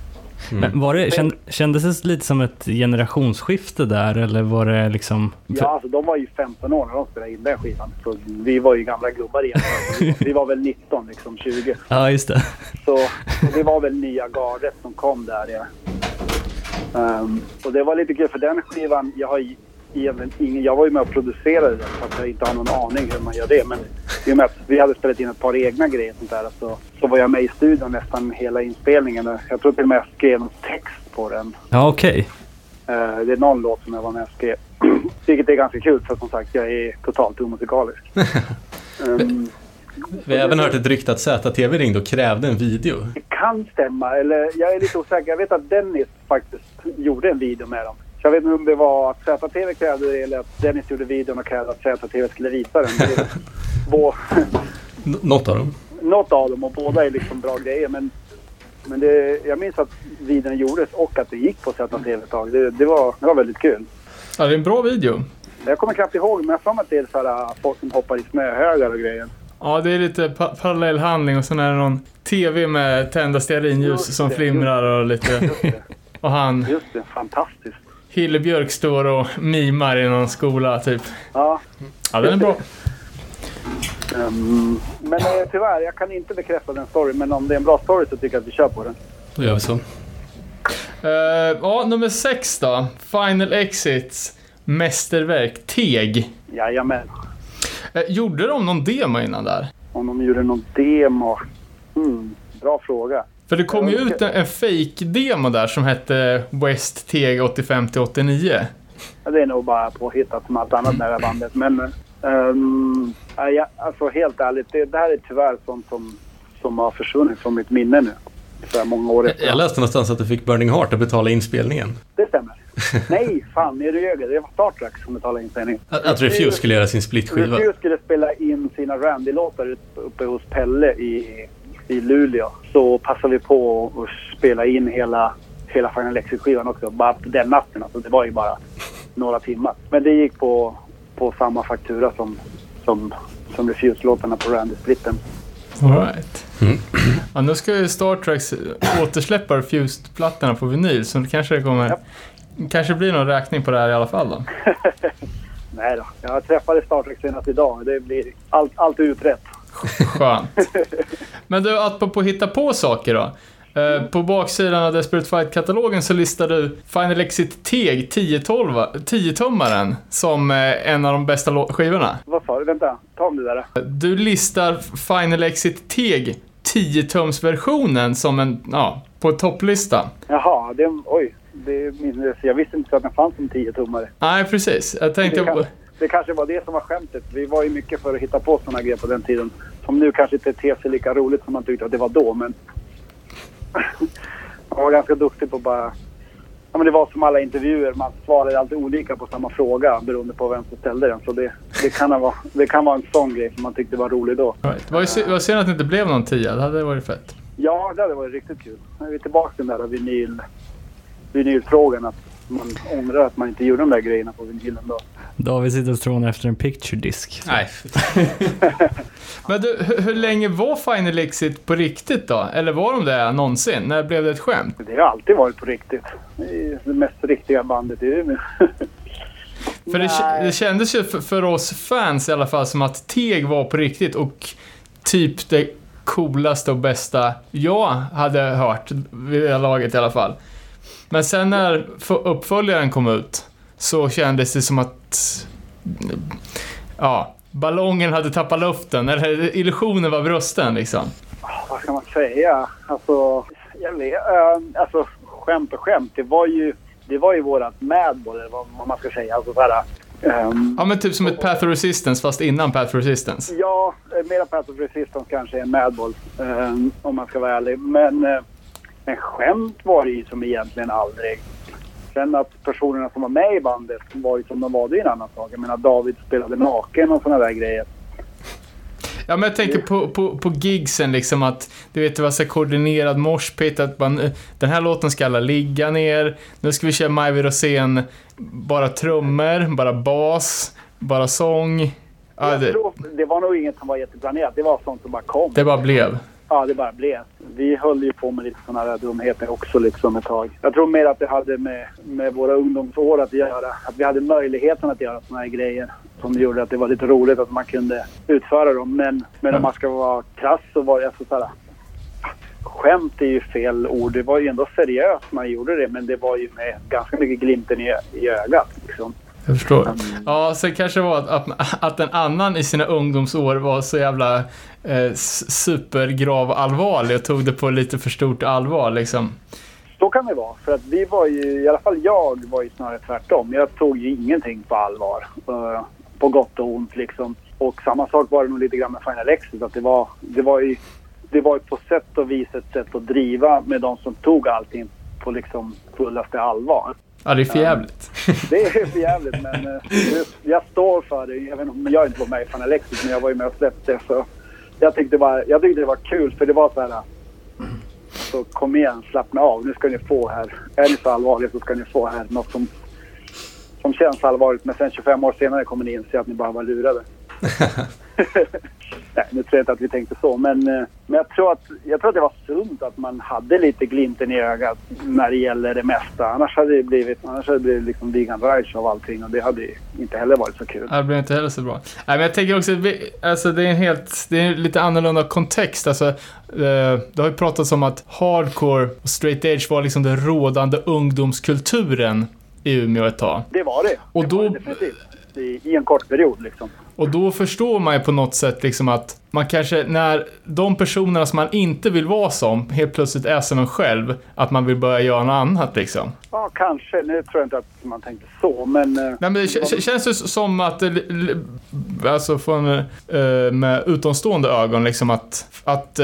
Men var det, känd, kändes det lite som ett generationsskifte där eller var det liksom... Ja, alltså de var ju 15 år när de spelade in den skivan. Så vi var ju gamla gubbar igen. Vi, vi var väl 19, liksom 20. Ja, just det. Så så det var väl nya gardet som kom där. Ja. Ehm, och det var lite kul för den skivan, jag har egentligen ingen, jag var ju med och producerade den fast jag inte har någon aning hur man gör det. Men i och med att vi hade spelat in ett par egna grejer sånt där så, så var jag med i studion nästan hela inspelningen. Jag tror till och med jag skrev någon text på den. Ja, okej. Eh, det är någon låt som jag var med och skrev. Vilket är ganska kul för som sagt jag är totalt omusikalisk. Ehm, Vi har även hört ett rykte att ZTV ringde och krävde en video. Det kan stämma, eller jag är lite osäker. Jag vet att Dennis faktiskt gjorde en video med dem. Jag vet inte om det var att ZTV krävde det eller att Dennis gjorde videon och krävde att ZTV skulle visa den. Bå, något av dem. något av dem och båda är liksom bra grejer. Men, men det, jag minns att videon gjordes och att det gick på ZTV ett tag. Det, det, var, det var väldigt kul. Ja, det är en bra video. Jag kommer knappt ihåg, men jag har att det är så här, äh, folk som hoppar i snöhögar och grejer. Ja, det är lite pa parallell handling och sen är det någon TV med tända stearinljus som flimrar och lite... Just det, Och han, just det. Fantastiskt. Hille Björk står och mimar i någon skola typ. Ja, Ja, den är bra. ehm, men eh, tyvärr, jag kan inte bekräfta den storyn. Men om det är en bra story så tycker jag att vi kör på den. Då gör vi så. Eh, ja, nummer sex då. Final Exits mästerverk, Teg. Jajamän. Uh, gjorde de någon demo innan där? Om de gjorde någon demo? Hmm, bra fråga. För det kom ju ut en, en fake-demo där som hette West Teg 85-89. Ja, Det är nog bara påhittat som allt annat med det här bandet. Men um, ja, alltså helt ärligt, det, det här är tyvärr sånt som, som har försvunnit från mitt minne nu. Så många år efter. Jag läste någonstans att du fick Burning Heart att betala inspelningen. Det stämmer. Nej, fan, är du ljög? Det var Star Trek som betalade inspelningen. Att, att Refuse skulle göra sin splitskiva. Refuse skulle spela in sina Randy-låtar upp- uppe hos Pelle i, i Luleå. Så passade vi på att spela in hela, hela Final Exit-skivan också. Bara på den natten. Alltså, det var ju bara några timmar. Men det gick på, på samma faktura som, som, som Refuse-låtarna på Randy-splitten. Alright. Ja, nu ska ju Star Trek återsläppa Refused-plattorna på vinyl, så det kanske det kommer... Japp. kanske blir någon räkning på det här i alla fall då. Nej då, jag träffade Star Trek senast idag. Det blir allt, allt är utrett. Skönt. Men du, att på hitta på saker då. Eh, På baksidan av Desperate Fight-katalogen så listar du Final Exit Teg 10-tummaren som eh, en av de bästa skivorna. Vad sa du? Vänta, ta om det där. Du listar Final Exit Teg 10-tumsversionen som en, ja, på topplista. Jaha, det, oj. Det minns jag. Visste inte att den fanns som 10-tummare. Nej, precis. Jag tänkte... Det, kan, det kanske var det som var skämtet. Vi var ju mycket för att hitta på sådana grejer på den tiden. Som nu kanske inte ter sig lika roligt som man tyckte att det var då, men... man var ganska duktig på bara... Ja, men det var som alla intervjuer, man svarade alltid olika på samma fråga beroende på vem som ställde den. Så det, det, kan, vara, det kan vara en sån grej som man tyckte var rolig då. Right. Det var ju var synd att det inte blev någon tia. Det hade varit fett. Ja, det hade varit riktigt kul. Nu är vi tillbaka till den där vinyl, vinylfrågan. Att man ångrar att man inte gjorde de där grejerna på vinylen då. David sitter och strånar efter en picture disk. Nej, Men du, hur, hur länge var Final Exit på riktigt då? Eller var de det någonsin? När blev det ett skämt? Det har alltid varit på riktigt. Det är det mest riktiga bandet i Umeå. För det, det kändes ju för, för oss fans i alla fall som att Teg var på riktigt och typ det coolaste och bästa jag hade hört vid det laget i alla fall. Men sen när uppföljaren kom ut så kändes det som att ja, ballongen hade tappat luften, eller illusionen var brusten liksom. Vad ska man säga? Alltså, jag vet, äh, alltså skämt och skämt. Det var ju, det var ju vårat madball, eller vad, man ska säga. Alltså, så här, ehm, Ja men typ som ett Path of Resistance fast innan Path of Resistance. Ja, eh, mera Path of Resistance kanske än Madball. ehm, om man ska vara ärlig. Men, eh, men skämt var det ju som egentligen aldrig. Sen att personerna som var med i bandet var ju som de var, det är en annan sak. Jag menar David spelade naken och sådana där grejer. Ja, men jag tänker på, på, på gigsen liksom att du vet, det var så koordinerad morspit att man, eh, den här låten ska alla ligga ner, nu ska vi köra Majvi Rosén, bara trummor, bara bas, bara sång. Ja, det, tror, det var nog inget som var jätteplanerat. Det var sånt som bara kom. det bara blev. Ja, det bara blev. Vi höll ju på med lite sådana här dumheter också liksom ett tag. Jag tror mer att det hade med, med våra ungdomsår att göra. Att vi hade möjligheten att göra sådana här grejer. Som gjorde att det var lite roligt att man kunde utföra dem. Men, men om man ska vara krass så var det alltså såhär... Skämt är ju fel ord. Det var ju ändå seriöst man gjorde det. Men det var ju med ganska mycket glimten i, i ögat liksom. Jag förstår. Ja, sen kanske det var att, att, att en annan i sina ungdomsår var så jävla eh, supergrav allvarlig och tog det på lite för stort allvar liksom. Så kan det vara. För att vi var ju, i alla fall jag var ju snarare tvärtom. Jag tog ju ingenting på allvar. eh, på gott och ont liksom. Och samma sak var det nog lite grann med Final Exit. Att det var, det var ju, det var ju på sätt och vis ett sätt att driva med de som tog allting på liksom fullaste allvar. Ja, det är för jävligt. Det är för jävligt men eh, jag står för det. Även om jag inte var med i Final Exit men jag var ju med och släppte. Så jag tyckte, var, jag tyckte det var kul för det var så här. Så kom igen, slappna av. Nu ska ni få här. Är ni så allvarliga så ska ni få här något som, som känns allvarligt. Men sen 25 år senare kommer ni inse att ni bara var lurade. Nej, nu tror jag inte att vi tänkte så. Men, eh, men jag, tror att, jag tror att det var sunt att man hade lite glimten i ögat när det gäller det mesta. Annars hade det blivit, annars hade det blivit liksom vegan Reich av allting och det hade inte heller varit så kul. Det blev inte heller så bra. Nej, men jag tänker också, alltså det är en helt, det är en lite annorlunda kontext. Alltså, eh, det har ju pratats om att hardcore och straight edge var liksom den rådande ungdomskulturen i Umeå ett tag. Det var det. Och det då- det. I, I en kort period liksom. Och då förstår man ju på något sätt liksom att man kanske, när de personerna som man inte vill vara som helt plötsligt är som en själv, att man vill börja göra något annat liksom. Ja, kanske. Nu tror jag inte att man tänkte så, men... eh, Nej, men det k- känns det som att, li- alltså från, eh, med utomstående ögon, liksom att, att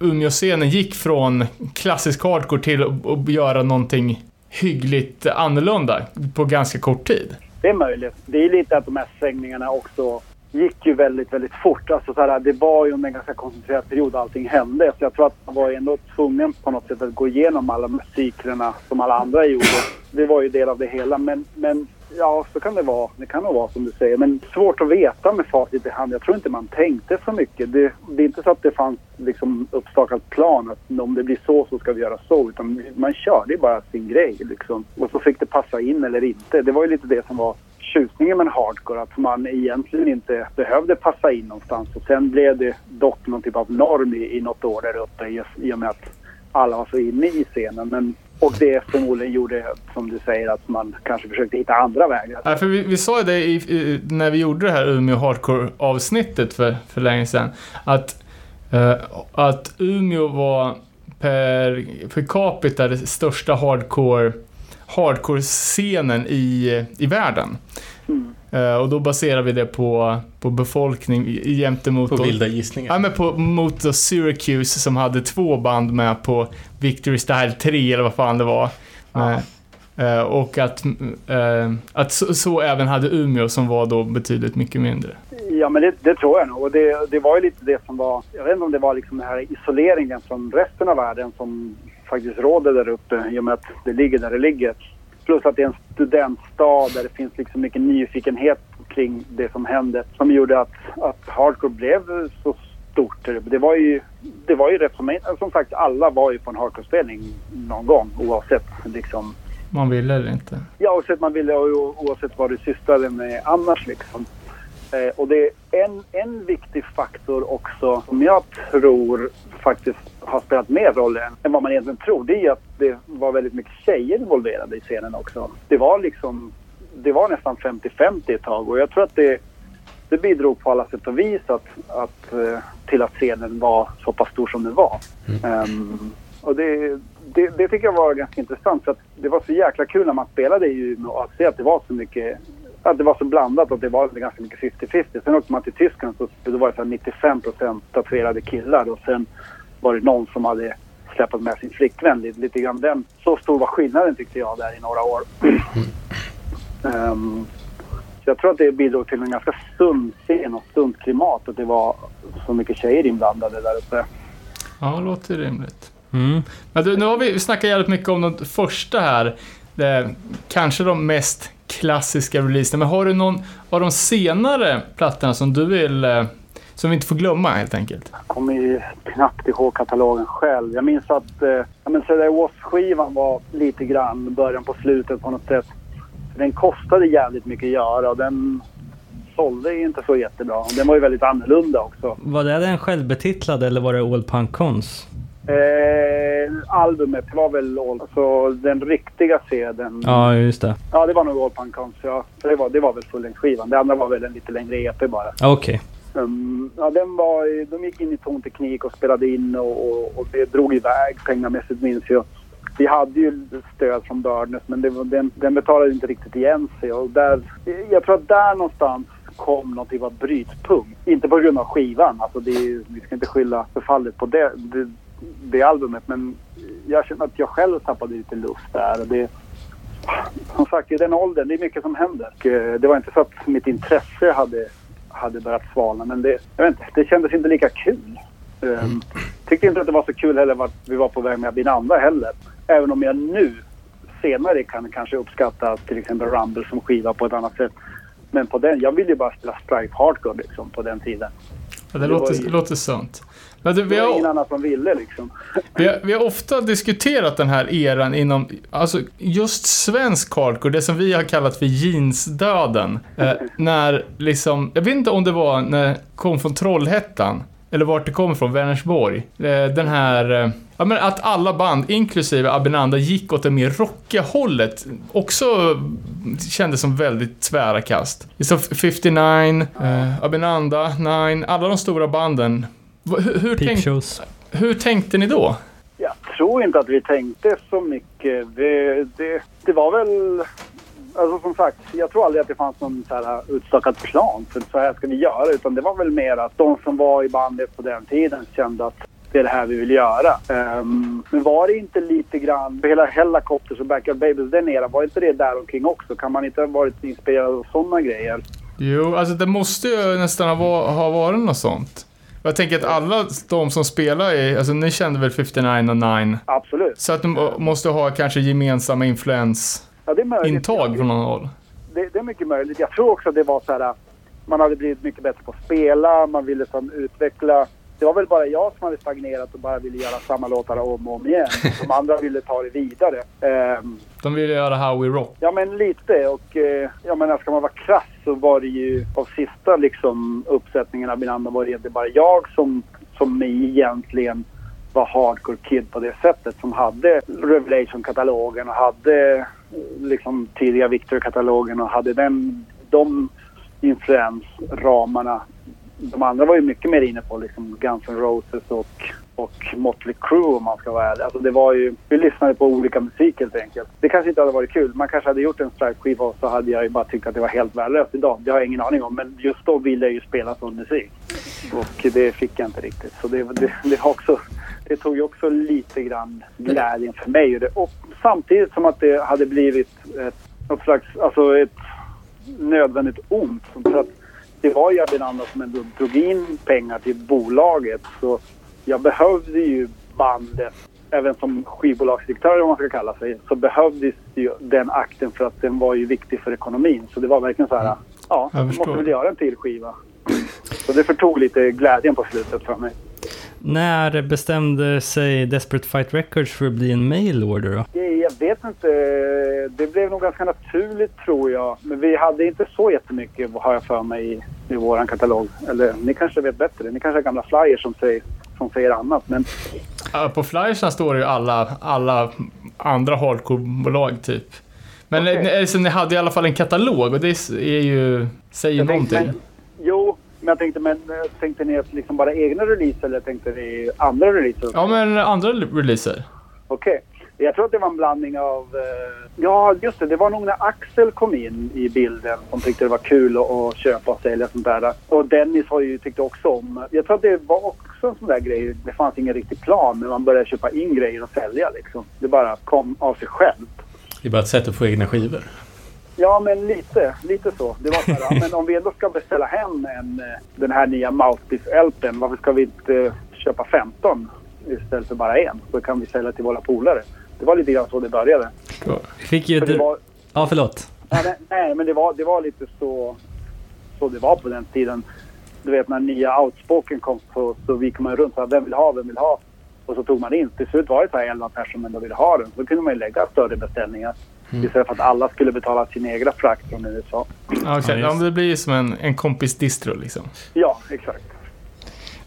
Umeå-scenen gick från klassisk hardcore till att, att göra någonting hyggligt annorlunda på ganska kort tid. Det är möjligt. Det är lite att de här svängningarna också gick ju väldigt, väldigt fort. Alltså så här, det var ju under en ganska koncentrerad period allting hände. Så jag tror att man var ändå tvungen på något sätt att gå igenom alla de här cyklerna som alla andra gjorde. Det var ju del av det hela. Men, men ja, så kan det vara. Det kan nog vara som du säger. Men svårt att veta med facit i hand. Jag tror inte man tänkte så mycket. Det, det är inte så att det fanns liksom uppstakat plan att om det blir så så ska vi göra så. Utan man körde ju bara sin grej liksom. Och så fick det passa in eller inte. Det var ju lite det som var tjusningen med hardcore. Att man egentligen inte behövde passa in någonstans. Och sen blev det dock någon typ av norm i, i något år där uppe just i och med att alla var så inne i scenen. Men, och det förmodligen gjorde, som du säger, att man kanske försökte hitta andra vägar. Ja, för vi, vi sa ju det i, i, när vi gjorde det här Umeå Hardcore-avsnittet för, för länge sedan. Att, eh, att Umeå var per, per capita det största hardcore hardcore-scenen i, i världen. Mm. Eh, och då baserar vi det på, på befolkning i- jämte mot... På vilda gissningar. Ja, men på, mot då Syracuse som hade två band med på Victory Style 3 eller vad fan det var. Ja. Eh, och att, att så, så även hade Umeå som var då betydligt mycket mindre. Ja, men det, det tror jag nog. Och det, det var ju lite det som var... Jag vet inte om det var liksom den här isoleringen från resten av världen som faktiskt råder där uppe i och med att det ligger där det ligger. Plus att det är en studentstad där det finns liksom mycket nyfikenhet kring det som hände som gjorde att, att hardcore blev så stort. Det var ju, det var ju rätt som, som sagt alla var ju på en hardcore-spelning någon gång oavsett liksom Man ville eller inte. Ja, oavsett man ville och oavsett vad du sysslade med annars liksom. Eh, och det är en, en viktig faktor också som jag tror faktiskt har spelat mer roll än, vad man egentligen tror. Det är att det var väldigt mycket tjejer involverade i scenen också. Det var liksom, det var nästan 50-50 ett tag och jag tror att det, det bidrog på alla sätt och vis att, att, eh, till att scenen var så pass stor som den var. Ehm, och det, det, det tycker jag var ganska intressant. För att det var så jäkla kul när man spelade i Umeå att se att det var så mycket att det var så blandat och att det var ganska mycket 50-50. Sen åkte man till Tyskland så då var det så här 95 tatuerade killar och sen var det någon som hade släpat med sin flickvän. Lite, lite grann den. Så stor var skillnaden tyckte jag där i några år. Ehm, så jag tror att det bidrog till en ganska sund scen och sunt klimat att det var så mycket tjejer inblandade där uppe. Ja, det låter rimligt. Mm. Men du, nu har vi snackat jävligt mycket om de första här. Det, kanske de mest klassiska releaserna. Men har du någon av de senare plattorna som du vill... eh, Som vi inte får glömma helt enkelt? Jag kommer ju knappt ihåg katalogen själv. Jag minns att eh, ja, men Cedar Wash-skivan var lite grann början på slutet på något sätt. Den kostade jävligt mycket att göra och den sålde inte så jättebra. Och Den var ju väldigt annorlunda också. Var det den självbetitlad eller var det All Punk Cons? Eh, albumet var väl all, alltså den riktiga sedeln. Ja, just det. Ja, det var nog All Punk Cons, ja. Så det var, det var väl fullängdsskivan. Det andra var väl en lite längre EP bara. Okej. Um, ja, den var, de gick in i tonteknik och spelade in och, och, och det drog iväg pengamässigt minns jag. Vi hade ju stöd från Burness men det, var- den, den betalade inte riktigt igen sig. Och där, jag tror att där någonstans kom någon typ av brytpunkt. Inte på grund av skivan. Alltså det, är- vi ska inte skylla förfallet på det, det, det albumet. Men jag känner att jag själv tappade lite luft där. Det, som sagt, i den åldern, det är mycket som händer. Eh, det var inte så att mitt intresse hade, hade börjat svalna, men det, jag vet inte, det kändes inte lika kul. Um, tyckte inte att det var så kul heller vart vi var på väg med Abinanda heller. Även om jag nu senare kan kanske uppskatta till exempel Rumble som skiva på ett annat sätt. Men på den, jag ville ju bara spela Stripe Hardcore liksom på den tiden. Ja, det, Det låter, ju- låter sunt. Men du, vi, Det var ingen har, annan som ville liksom. vi, har, vi har ofta diskuterat den här eran inom, alltså just svensk hardcore, det som vi har kallat för jeansdöden. Eh, när liksom, jag vet inte om det var när kom från Trollhättan, eller vart det kom ifrån, Vänersborg. Eh, den här, eh, ja men att alla band, inklusive Abinanda, gick åt det mer rockiga hållet. Också kändes som väldigt tvära kast. Liksom 59, eh, Abinanda, Nine, alla de stora banden. Hur, hur, tänk, hur tänkte ni då? Jag tror inte att vi tänkte så mycket. Det, det, det var väl... Alltså som sagt, jag tror aldrig att det fanns någon så här utstakad plan för så här ska vi göra. Utan det var väl mer att de som var i bandet på den tiden kände att det är det här vi vill göra. Ehm, men var det inte lite grann, hela Hellacopters och Backyard Babies den eran, var inte det där omkring också? Kan man inte ha varit inspirerad av sådana grejer? Jo, alltså det måste ju nästan ha, ha varit något sånt. Jag tänker att alla de som spelar i, alltså ni kände väl 59 och 9? Absolut. Så att de må- måste ha kanske gemensamma influensintag Ja, det är möjligt. från någon håll. det, det är mycket möjligt. Jag tror också att det var så här... Man hade blivit mycket bättre på att spela, man ville som utveckla. Det var väl bara jag som hade stagnerat och bara ville göra samma låtar om och om igen. De andra ville ta det vidare. Ehm, de ville göra How We Rock. ja men lite och eh, jag menar ska man vara krass så var det ju av sista liksom uppsättningen av Minanda var det egentligen bara jag som, som egentligen var hardcore kid på det sättet som hade Revelation-katalogen och hade eh, liksom tidiga Victor-katalogen och hade den, de influensramarna. De andra var ju mycket mer inne på liksom Guns N' Roses och, och Motley Crue om man ska vara ärlig. Alltså det var ju, vi lyssnade på olika musik helt enkelt. Det kanske inte hade varit kul. Man kanske hade gjort en Stripe-skiva och så hade jag ju bara tyckt att det var helt värdelöst idag. Det har jag ingen aning om. Men just då ville jag ju spela sån musik. Och det fick jag inte riktigt. Så det, det, det, har också, det tog ju också lite grann glädjen för mig. Och, det, och samtidigt som att det hade blivit ett, något slags, alltså ett nödvändigt ont. För att det var ju Abinanda som ändå drog in pengar till bolaget. Så jag behövde ju bandet, även som skivbolagsdirektör om man ska kalla sig, så behövdes ju den akten för att den var ju viktig för ekonomin. Så det var verkligen så här, ja, Jag måste väl göra en till skiva. Så det förtog lite glädjen på slutet för mig. När bestämde sig Desperate Fight Records för att bli en mail order då? Jag vet inte. Det blev nog ganska naturligt tror jag. Men vi hade inte så jättemycket har jag för mig i, i våran katalog. Eller ni kanske vet bättre. Ni kanske har gamla flyers som säger, som säger annat. Men På flyersen står det ju alla, alla andra hardcore-bolag typ. Men okay. alltså, ni hade i alla fall en katalog och det är ju, säger jag tänkte, någonting. men, jo, men jag tänkte, men eh, tänkte ni att liksom bara egna releaser eller tänkte ni andra releaser? Ja, men andra releaser. Okej. Jag tror att det var en blandning av... eh, ja, just det. Det var nog när Axel kom in i bilden som tyckte det var kul att, köpa och sälja sånt där. Och Dennis har ju tyckt också om... Jag tror att det var också en sån där grej. Det fanns ingen riktig plan när man började köpa in grejer och sälja liksom. Det bara kom av sig självt. Det är bara ett sätt att få egna skivor. Ja, men lite. Lite så. Det var så här, men om vi ändå ska beställa hem en, eh, den här nya Mouthpiece-LPn, varför ska vi inte köpa 15 istället för bara en? Så kan vi sälja till våra polare. Det var lite grann så det började. Vi fick ju... För det var, Ja, förlåt. Nej, nej, men det var, det var lite så, så det var på den tiden. Du vet när nya Outspoken kom så, så gick man runt och vem vill ha, vem vill ha? Och så tog man in. Till slut var det så här 11 personer som ville ha den. Då kunde man ju lägga större beställningar. Istället för att alla skulle betala sin egna frakt från USA. Ja, okej. Ja, det blir ju som en, en kompis distro liksom. Ja, exakt.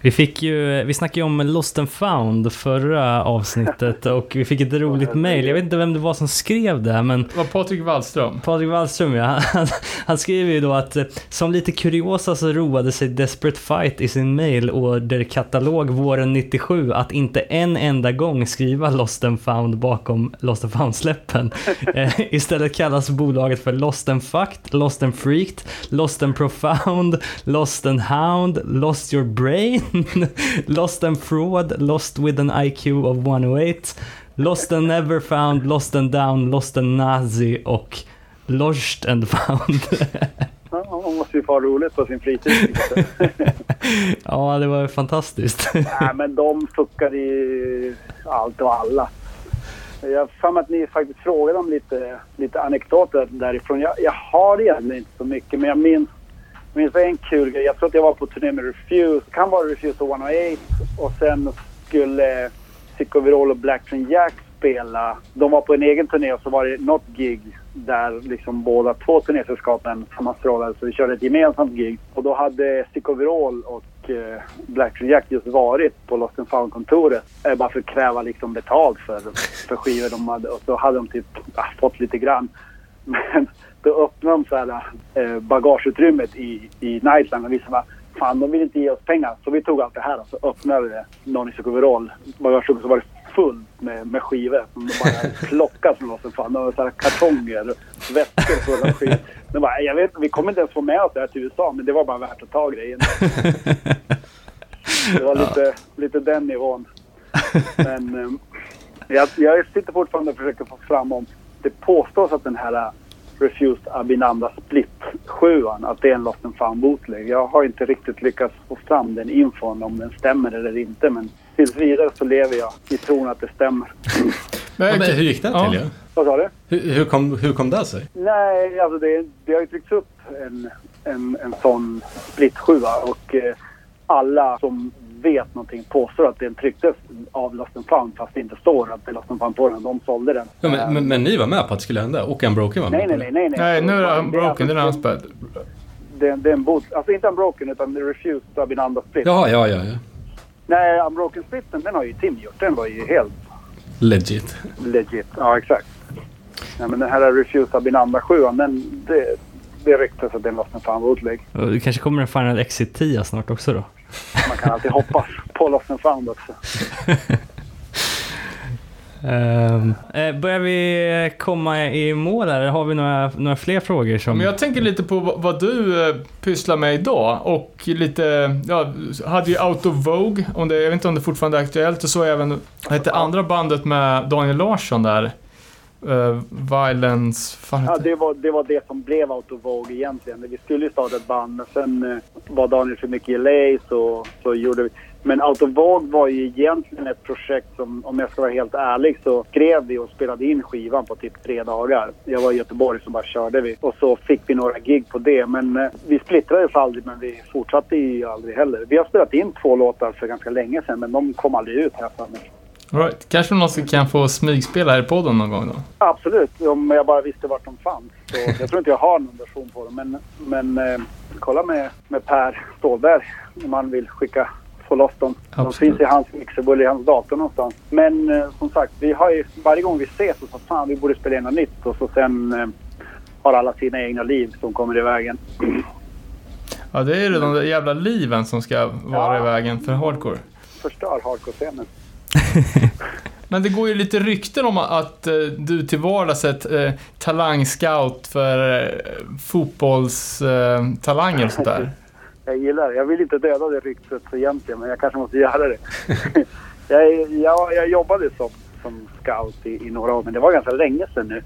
Vi fick ju, vi snackade ju om Lost and found förra avsnittet och vi fick ett roligt mail. Jag vet inte vem det var som skrev det, men Det var Patrik Wallström. Patrik Wallström ja, han, han skriver ju då att eh, som lite kuriosa så roade sig Desperate Fight i sin mail orderkatalog våren 97 att inte en enda gång skriva Lost and found bakom Lost and found-släppen. Eh, istället kallas bolaget för Lost and fucked, Lost and freaked, Lost and profound, Lost and hound, Lost your brain, Lost and fraud, Lost with an IQ of 108, Lost and never found, Lost and down, Lost and nazi och Lost and found. Ja, man måste ju få ha roligt på sin fritid. ja, det var fantastiskt. Nej, men de fuckade ju allt och alla. Jag har att ni faktiskt frågade om lite, lite anekdoter därifrån. Jag, jag har egentligen inte så mycket, men jag minns, minns en kul grej. Jag tror att jag var på turné med Refuse. kan vara Refuse och 108. Och sen skulle eh, Sicko Virol och Black Train Jack spela. De var på en egen turné och så var det något gig där liksom båda två turnésällskapen sammanstrålade. Så vi körde ett gemensamt gig. Och då hade Sicko Virol och eh, Black Train Jack just varit på Lost and Found-kontoret. Bara för att kräva liksom betalt för, för skivor de hade. Och så hade de typ ah, fått lite grann. Men då öppnade de så här, eh, bagageutrymmet i, i Nightline och vi sa bara, fan de vill inte ge oss pengar. Så vi tog allt det här och så öppnade någon i Sokoverol bagageutrymmet så var det fullt med, med skivor som de bara plockade från oss. Fan, det var så här kartonger, väskor fulla med skivor. De bara, jag vet vi kommer inte ens få med oss det här till USA men det var bara värt att ta grejen. Det var lite, lite den nivån. Men eh, jag, jag sitter fortfarande och försöker få fram om det påstås att den här äh, Refused Abinanda Split 7 att det är en Lost and found bootleg. Jag har inte riktigt lyckats få fram den infon om den stämmer eller inte men tills vidare så lever jag i tron att det stämmer. Men, men hur gick det till? Ja? Vad sa du? Hur, hur, kom, hur kom det sig? Nej, alltså det, det har ju tryckts upp en, en, en sån split 7 och eh, alla som vet någonting påstår att den trycktes av Lost and found fast det inte står att det är Lost and found på den. De sålde den. Ja, men, men, men ni var med på att det skulle hända och Unbroken var med Nej, på nej, det? nej, nej. Nej, nu är det alltså- Unbroken. Den är anspelad. Det, det är en boot. Alltså inte Unbroken utan The Refused Abinanda Split. Jaha, ja, ja, ja. Nej, Unbroken Splitten den har ju Tim gjort. Den var ju helt Legit. legit. Ja, exakt. Ja, men den här Refused Abinanda 7 den, det, det ryktas att den Lost and found bootleg. Och det kanske kommer en Final Exit 10 snart också då. Man kan alltid hoppas på Lost and found också. Um, börjar vi komma i mål här? Har vi några, några fler frågor som... Men jag tänker lite på vad, du eh, pysslar med idag och lite, ja, hade ju Out of Vogue, om det, jag vet inte om det fortfarande är aktuellt, och så även, hette andra bandet med Daniel Larsson där? Uh, Violence, fan Ja, det, var, det var det som blev Out of Vogue egentligen. Vi skulle ju starta ett band men sen uh, var Daniel för mycket i LA så, så gjorde vi... Men Autovogue var ju egentligen ett projekt som, om jag ska vara helt ärlig, så skrev vi och spelade in skivan på typ tre dagar. Jag var i Göteborg så bara körde vi. Och så fick vi några gig på det. Men eh, vi splittrades aldrig, men vi fortsatte ju aldrig heller. Vi har spelat in två låtar för ganska länge sedan, men de kom aldrig ut här för mig. All right. Kanske någon som kan få smygspela här i podden någon gång då? Absolut, om jag bara visste vart de fanns. Så jag tror inte jag har någon version på dem, men, men eh, kolla med, med Per Stålberg om man vill skicka, få loss dem. De Absolut. finns i hans mixerbull i hans dator någonstans. Men eh, som sagt, vi har ju, varje gång vi ses så sa fan vi borde spela in något nytt och så sen eh, har alla sina egna liv som kommer i vägen. Ja, det är ju de där jävla liven som ska vara Ja. i vägen för hardcore. Förstör hardcore-scenen. Men det går ju lite rykten om att eh, du till vardags är ett eh, talangscout för eh, fotbollstalanger eh, och sånt där. Jag gillar det. Jag vill inte döda det ryktet egentligen, men jag kanske måste göra det. jag, jag, jag jobbade som, som scout i, i några år, men det var ganska länge sedan nu.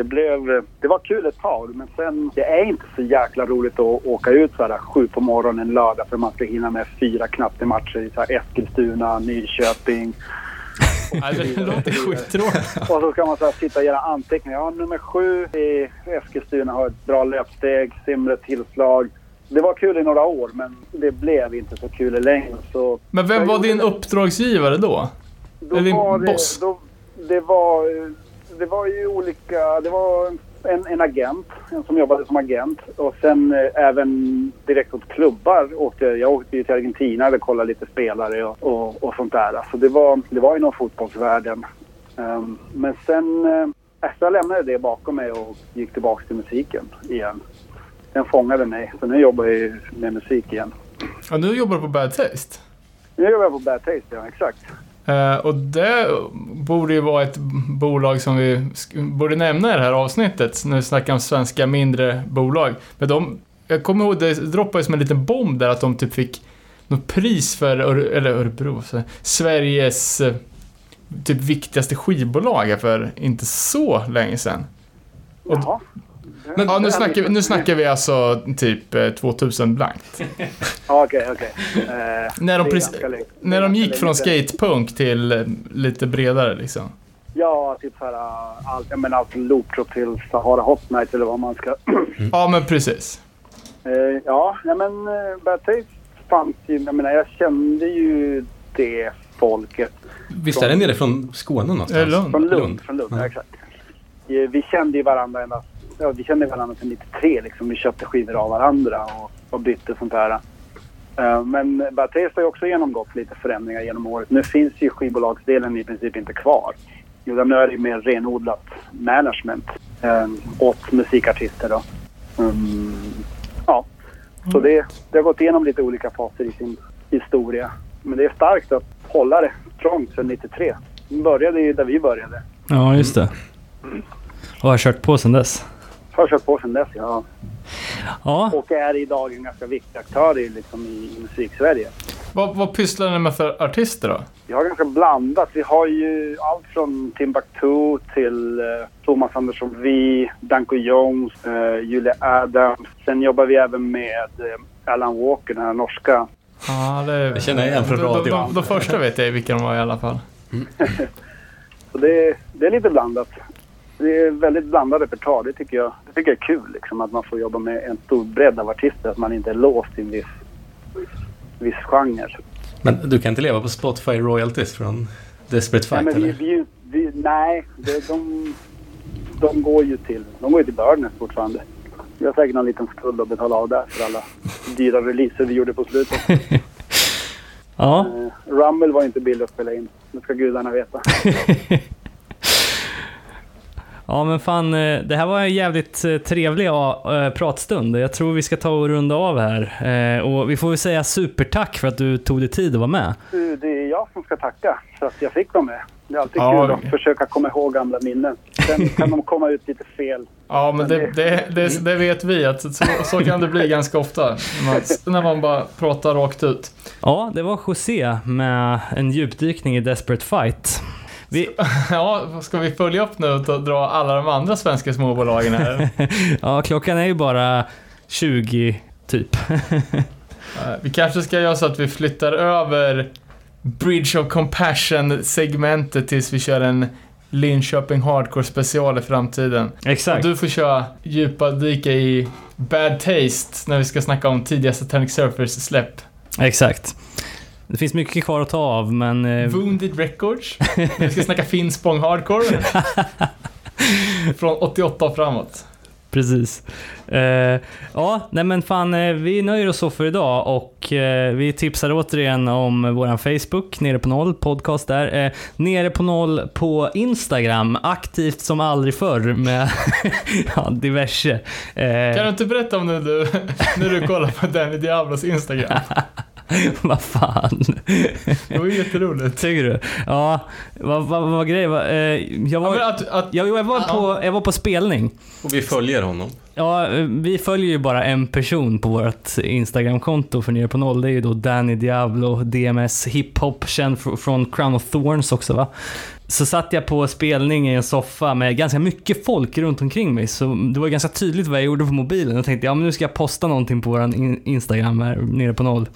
Det, blev, det var kul ett tag, men sen... Det är inte så jäkla roligt att åka ut så här sju på morgonen en lördag för man ska hinna med fyra knattematcher i så här Eskilstuna, Nyköping. Det låter skittråkigt. Och så ska man så här sitta och göra anteckningar. Ja, nummer sju i Eskilstuna har ett bra löpsteg, Simre tillslag. Det var kul i några år, men det blev inte så kul i längden. Så Men vem var din uppdragsgivare då? då Eller din var det, boss? Då, det, var, det var ju olika... Det var en, en agent, en som jobbade som agent. Och sen eh, även direkt åt klubbar. Åkte, jag åkte ju till Argentina och kollade lite spelare och, och, och sånt där. Så det var, det var inom fotbollsvärlden. Ehm, men sen eh, jag lämnade det bakom mig och gick tillbaka till musiken igen. Den fångade mig. Så nu jobbar jag ju med musik igen. Ja, nu jobbar du på Bad Taste. Nu jobbar jag på Bad Taste, ja exakt. Eh, och det borde ju vara ett bolag som vi borde nämna i det här avsnittet när vi snackar om svenska mindre bolag. Men de, jag kommer ihåg, det droppade som en liten bomb där att de typ fick något pris för, eller Örebro, Sveriges eh, typ viktigaste skivbolag för inte så länge sedan. Och- men- Ja, nu snackar, vi, nu snackar vi alltså typ eh, 2000 blankt. Ja, Okej, okej. Eh, När de, när gick från skatepunk till eh, lite bredare liksom. Ja, typ såhär, allt, jag menar allt från Looptrop till Sahara Hot Night eller vad man ska... Ja, men precis. Eh, ja, nej men uh, Bad Taste fanns ju, jag menar jag kände ju det folket Visst är det nere från Skåne någonstans? Eh, Lund. från Lund. Lund. Från Lund, Ja. ja. exakt. Eh, Vi kände ju varandra ända, ja, vi kände varandra sedan 93 liksom. Vi köpte skivor av varandra och, och bytte sånt där. Eh, Men Bad Taste har ju också genomgått lite förändringar genom året. Nu finns ju skivbolagsdelen i princip inte kvar. Utan nu är det ju mer renodlat management eh, åt musikartister då. Mm, ja, så det, det har gått igenom lite olika faser i sin historia. Men det är starkt att hålla det trångt sedan 93. Det började ju där vi började. Ja, just det. Och har kört på sedan dess. Har kört på sedan dess, ja. Ja, Och är idag en ganska viktig aktör i, liksom, i musik-Sverige. Vad, vad pysslar ni med för artister då? Vi har ganska blandat. Vi har ju allt från Timbuktu till eh, Thomas Andersson Vi, Danko Jones, eh, Julia Adams. Sen jobbar vi även med eh, Alan Walker, den här norska. Ja, det, Det känner jag igen från de, radio. de, de första vet jag vilka de var i alla fall. Så det, det är lite blandat. Det är väldigt blandad repertoar. Det tycker jag, det tycker jag är kul. Liksom, att man får jobba med en stor bredd av artister. Att man inte är låst i en viss, viss genre. Men du kan inte leva på Spotify royalties från Desperate Nej, Fight men vi, eller? vi, vi, nej det, de, de går ju till, de går ju till Burnett fortfarande. Vi har säkert någon liten skuld att betala av där för alla dyra releaser vi gjorde på slutet. ja. Eh, Rumble var inte billig att spela in. Det ska gudarna veta. Ja men fan, eh, det här var en jävligt eh, trevlig eh, pratstund. Jag tror vi ska ta och runda av här. Och vi får väl säga supertack för att du tog dig tid att vara med. Det är jag som ska tacka för att jag fick vara med. Det är alltid Ja, kul att försöka komma ihåg gamla minnen. Sen kan de komma ut lite fel. Ja, men det, det, det, det vet vi att så, så kan det bli ganska ofta. När man, när man bara pratar rakt ut. Ja, det var José med en djupdykning i Desperate Fight. Vi, Ja, ska vi följa upp nu och dra alla de andra svenska småbolagen här? ja, klockan är ju bara 20 typ. Vi kanske ska göra så att vi flyttar över Bridge of Compassion-segmentet tills vi kör en Linköping Hardcore special i framtiden. Och Exakt. du får köra djupa dyka i Bad Taste när vi ska snacka om tidiga Satanic Surfers-släpp. Exakt. Det finns mycket kvar att ta av, men... eh, Wounded Records. vi ska snacka Finspång Hardcore. Från 88 och framåt. Precis. Eh, ja, nej men fan, eh, vi nöjer oss så för idag och eh, vi tipsar återigen om våran Facebook, Nere på Noll, podcast där. Eh, nere på Noll på Instagram, aktivt som aldrig förr med ja, diverse. Kan du inte berätta om när du, när du kollar på Danny Diablos Instagram? vad fan. Det var ju jätteroligt. Tycker du? Ja, vad vad vad var grejen? Va, eh, jag, Ja, var, men att, att, jag, jag, var på, jag var på spelning. Och vi följer honom. Ja, eh, vi följer ju bara en person på vårt Instagramkonto för Nere på Noll. Det är ju då Danny Diablo, DMS Hiphop, känd från Crown of Thorns också va? Så satt jag på spelning i en soffa med ganska mycket folk runt omkring mig. Så det var ganska tydligt vad jag gjorde på mobilen. Jag tänkte, ja men nu ska jag posta någonting på våran Instagram här nere på noll.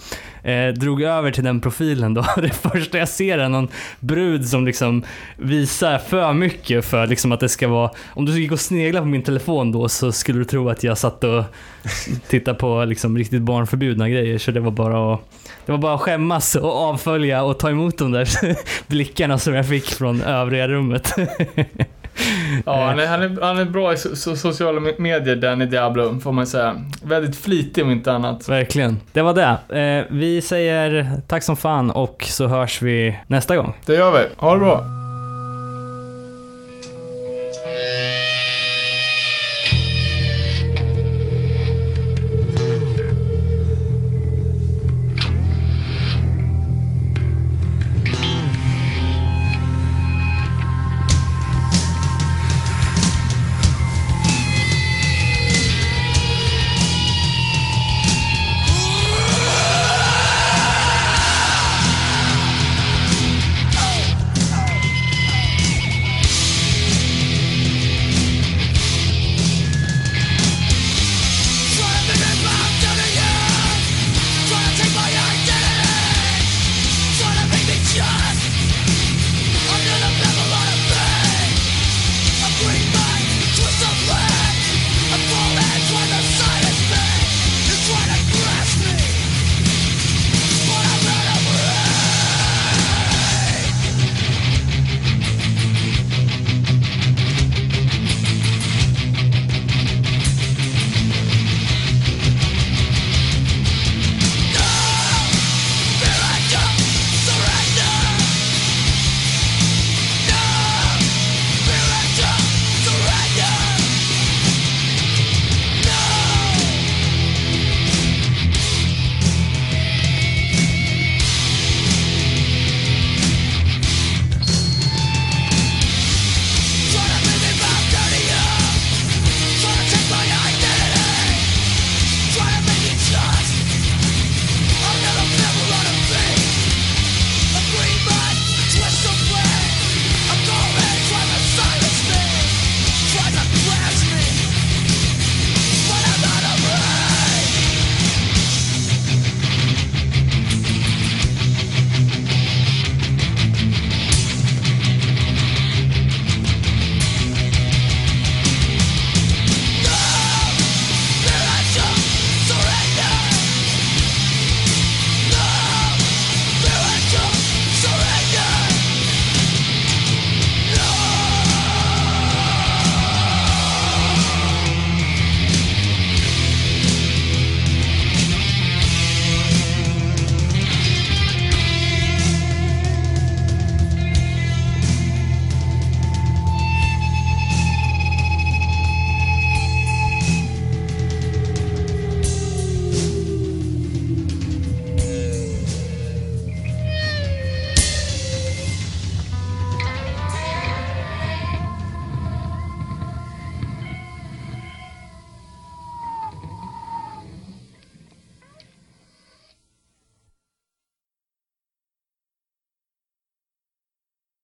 Eh, drog över till den profilen då. Det första jag ser är någon brud som liksom visar för mycket för liksom att det ska vara... Om du gick och snegla på min telefon då så skulle du tro att jag satt och tittade på liksom riktigt barnförbjudna grejer. Så det var bara att, det var bara att skämmas och avfölja och ta emot de där blickarna som jag fick från övriga rummet. ja, han, är, han, är, han är bra i so, sociala medier, Danny Diablo, får man säga. Väldigt flitig om inte annat. Verkligen. Det var det. Eh, vi säger tack som fan och så hörs vi nästa gång. Det gör vi. Ha det bra.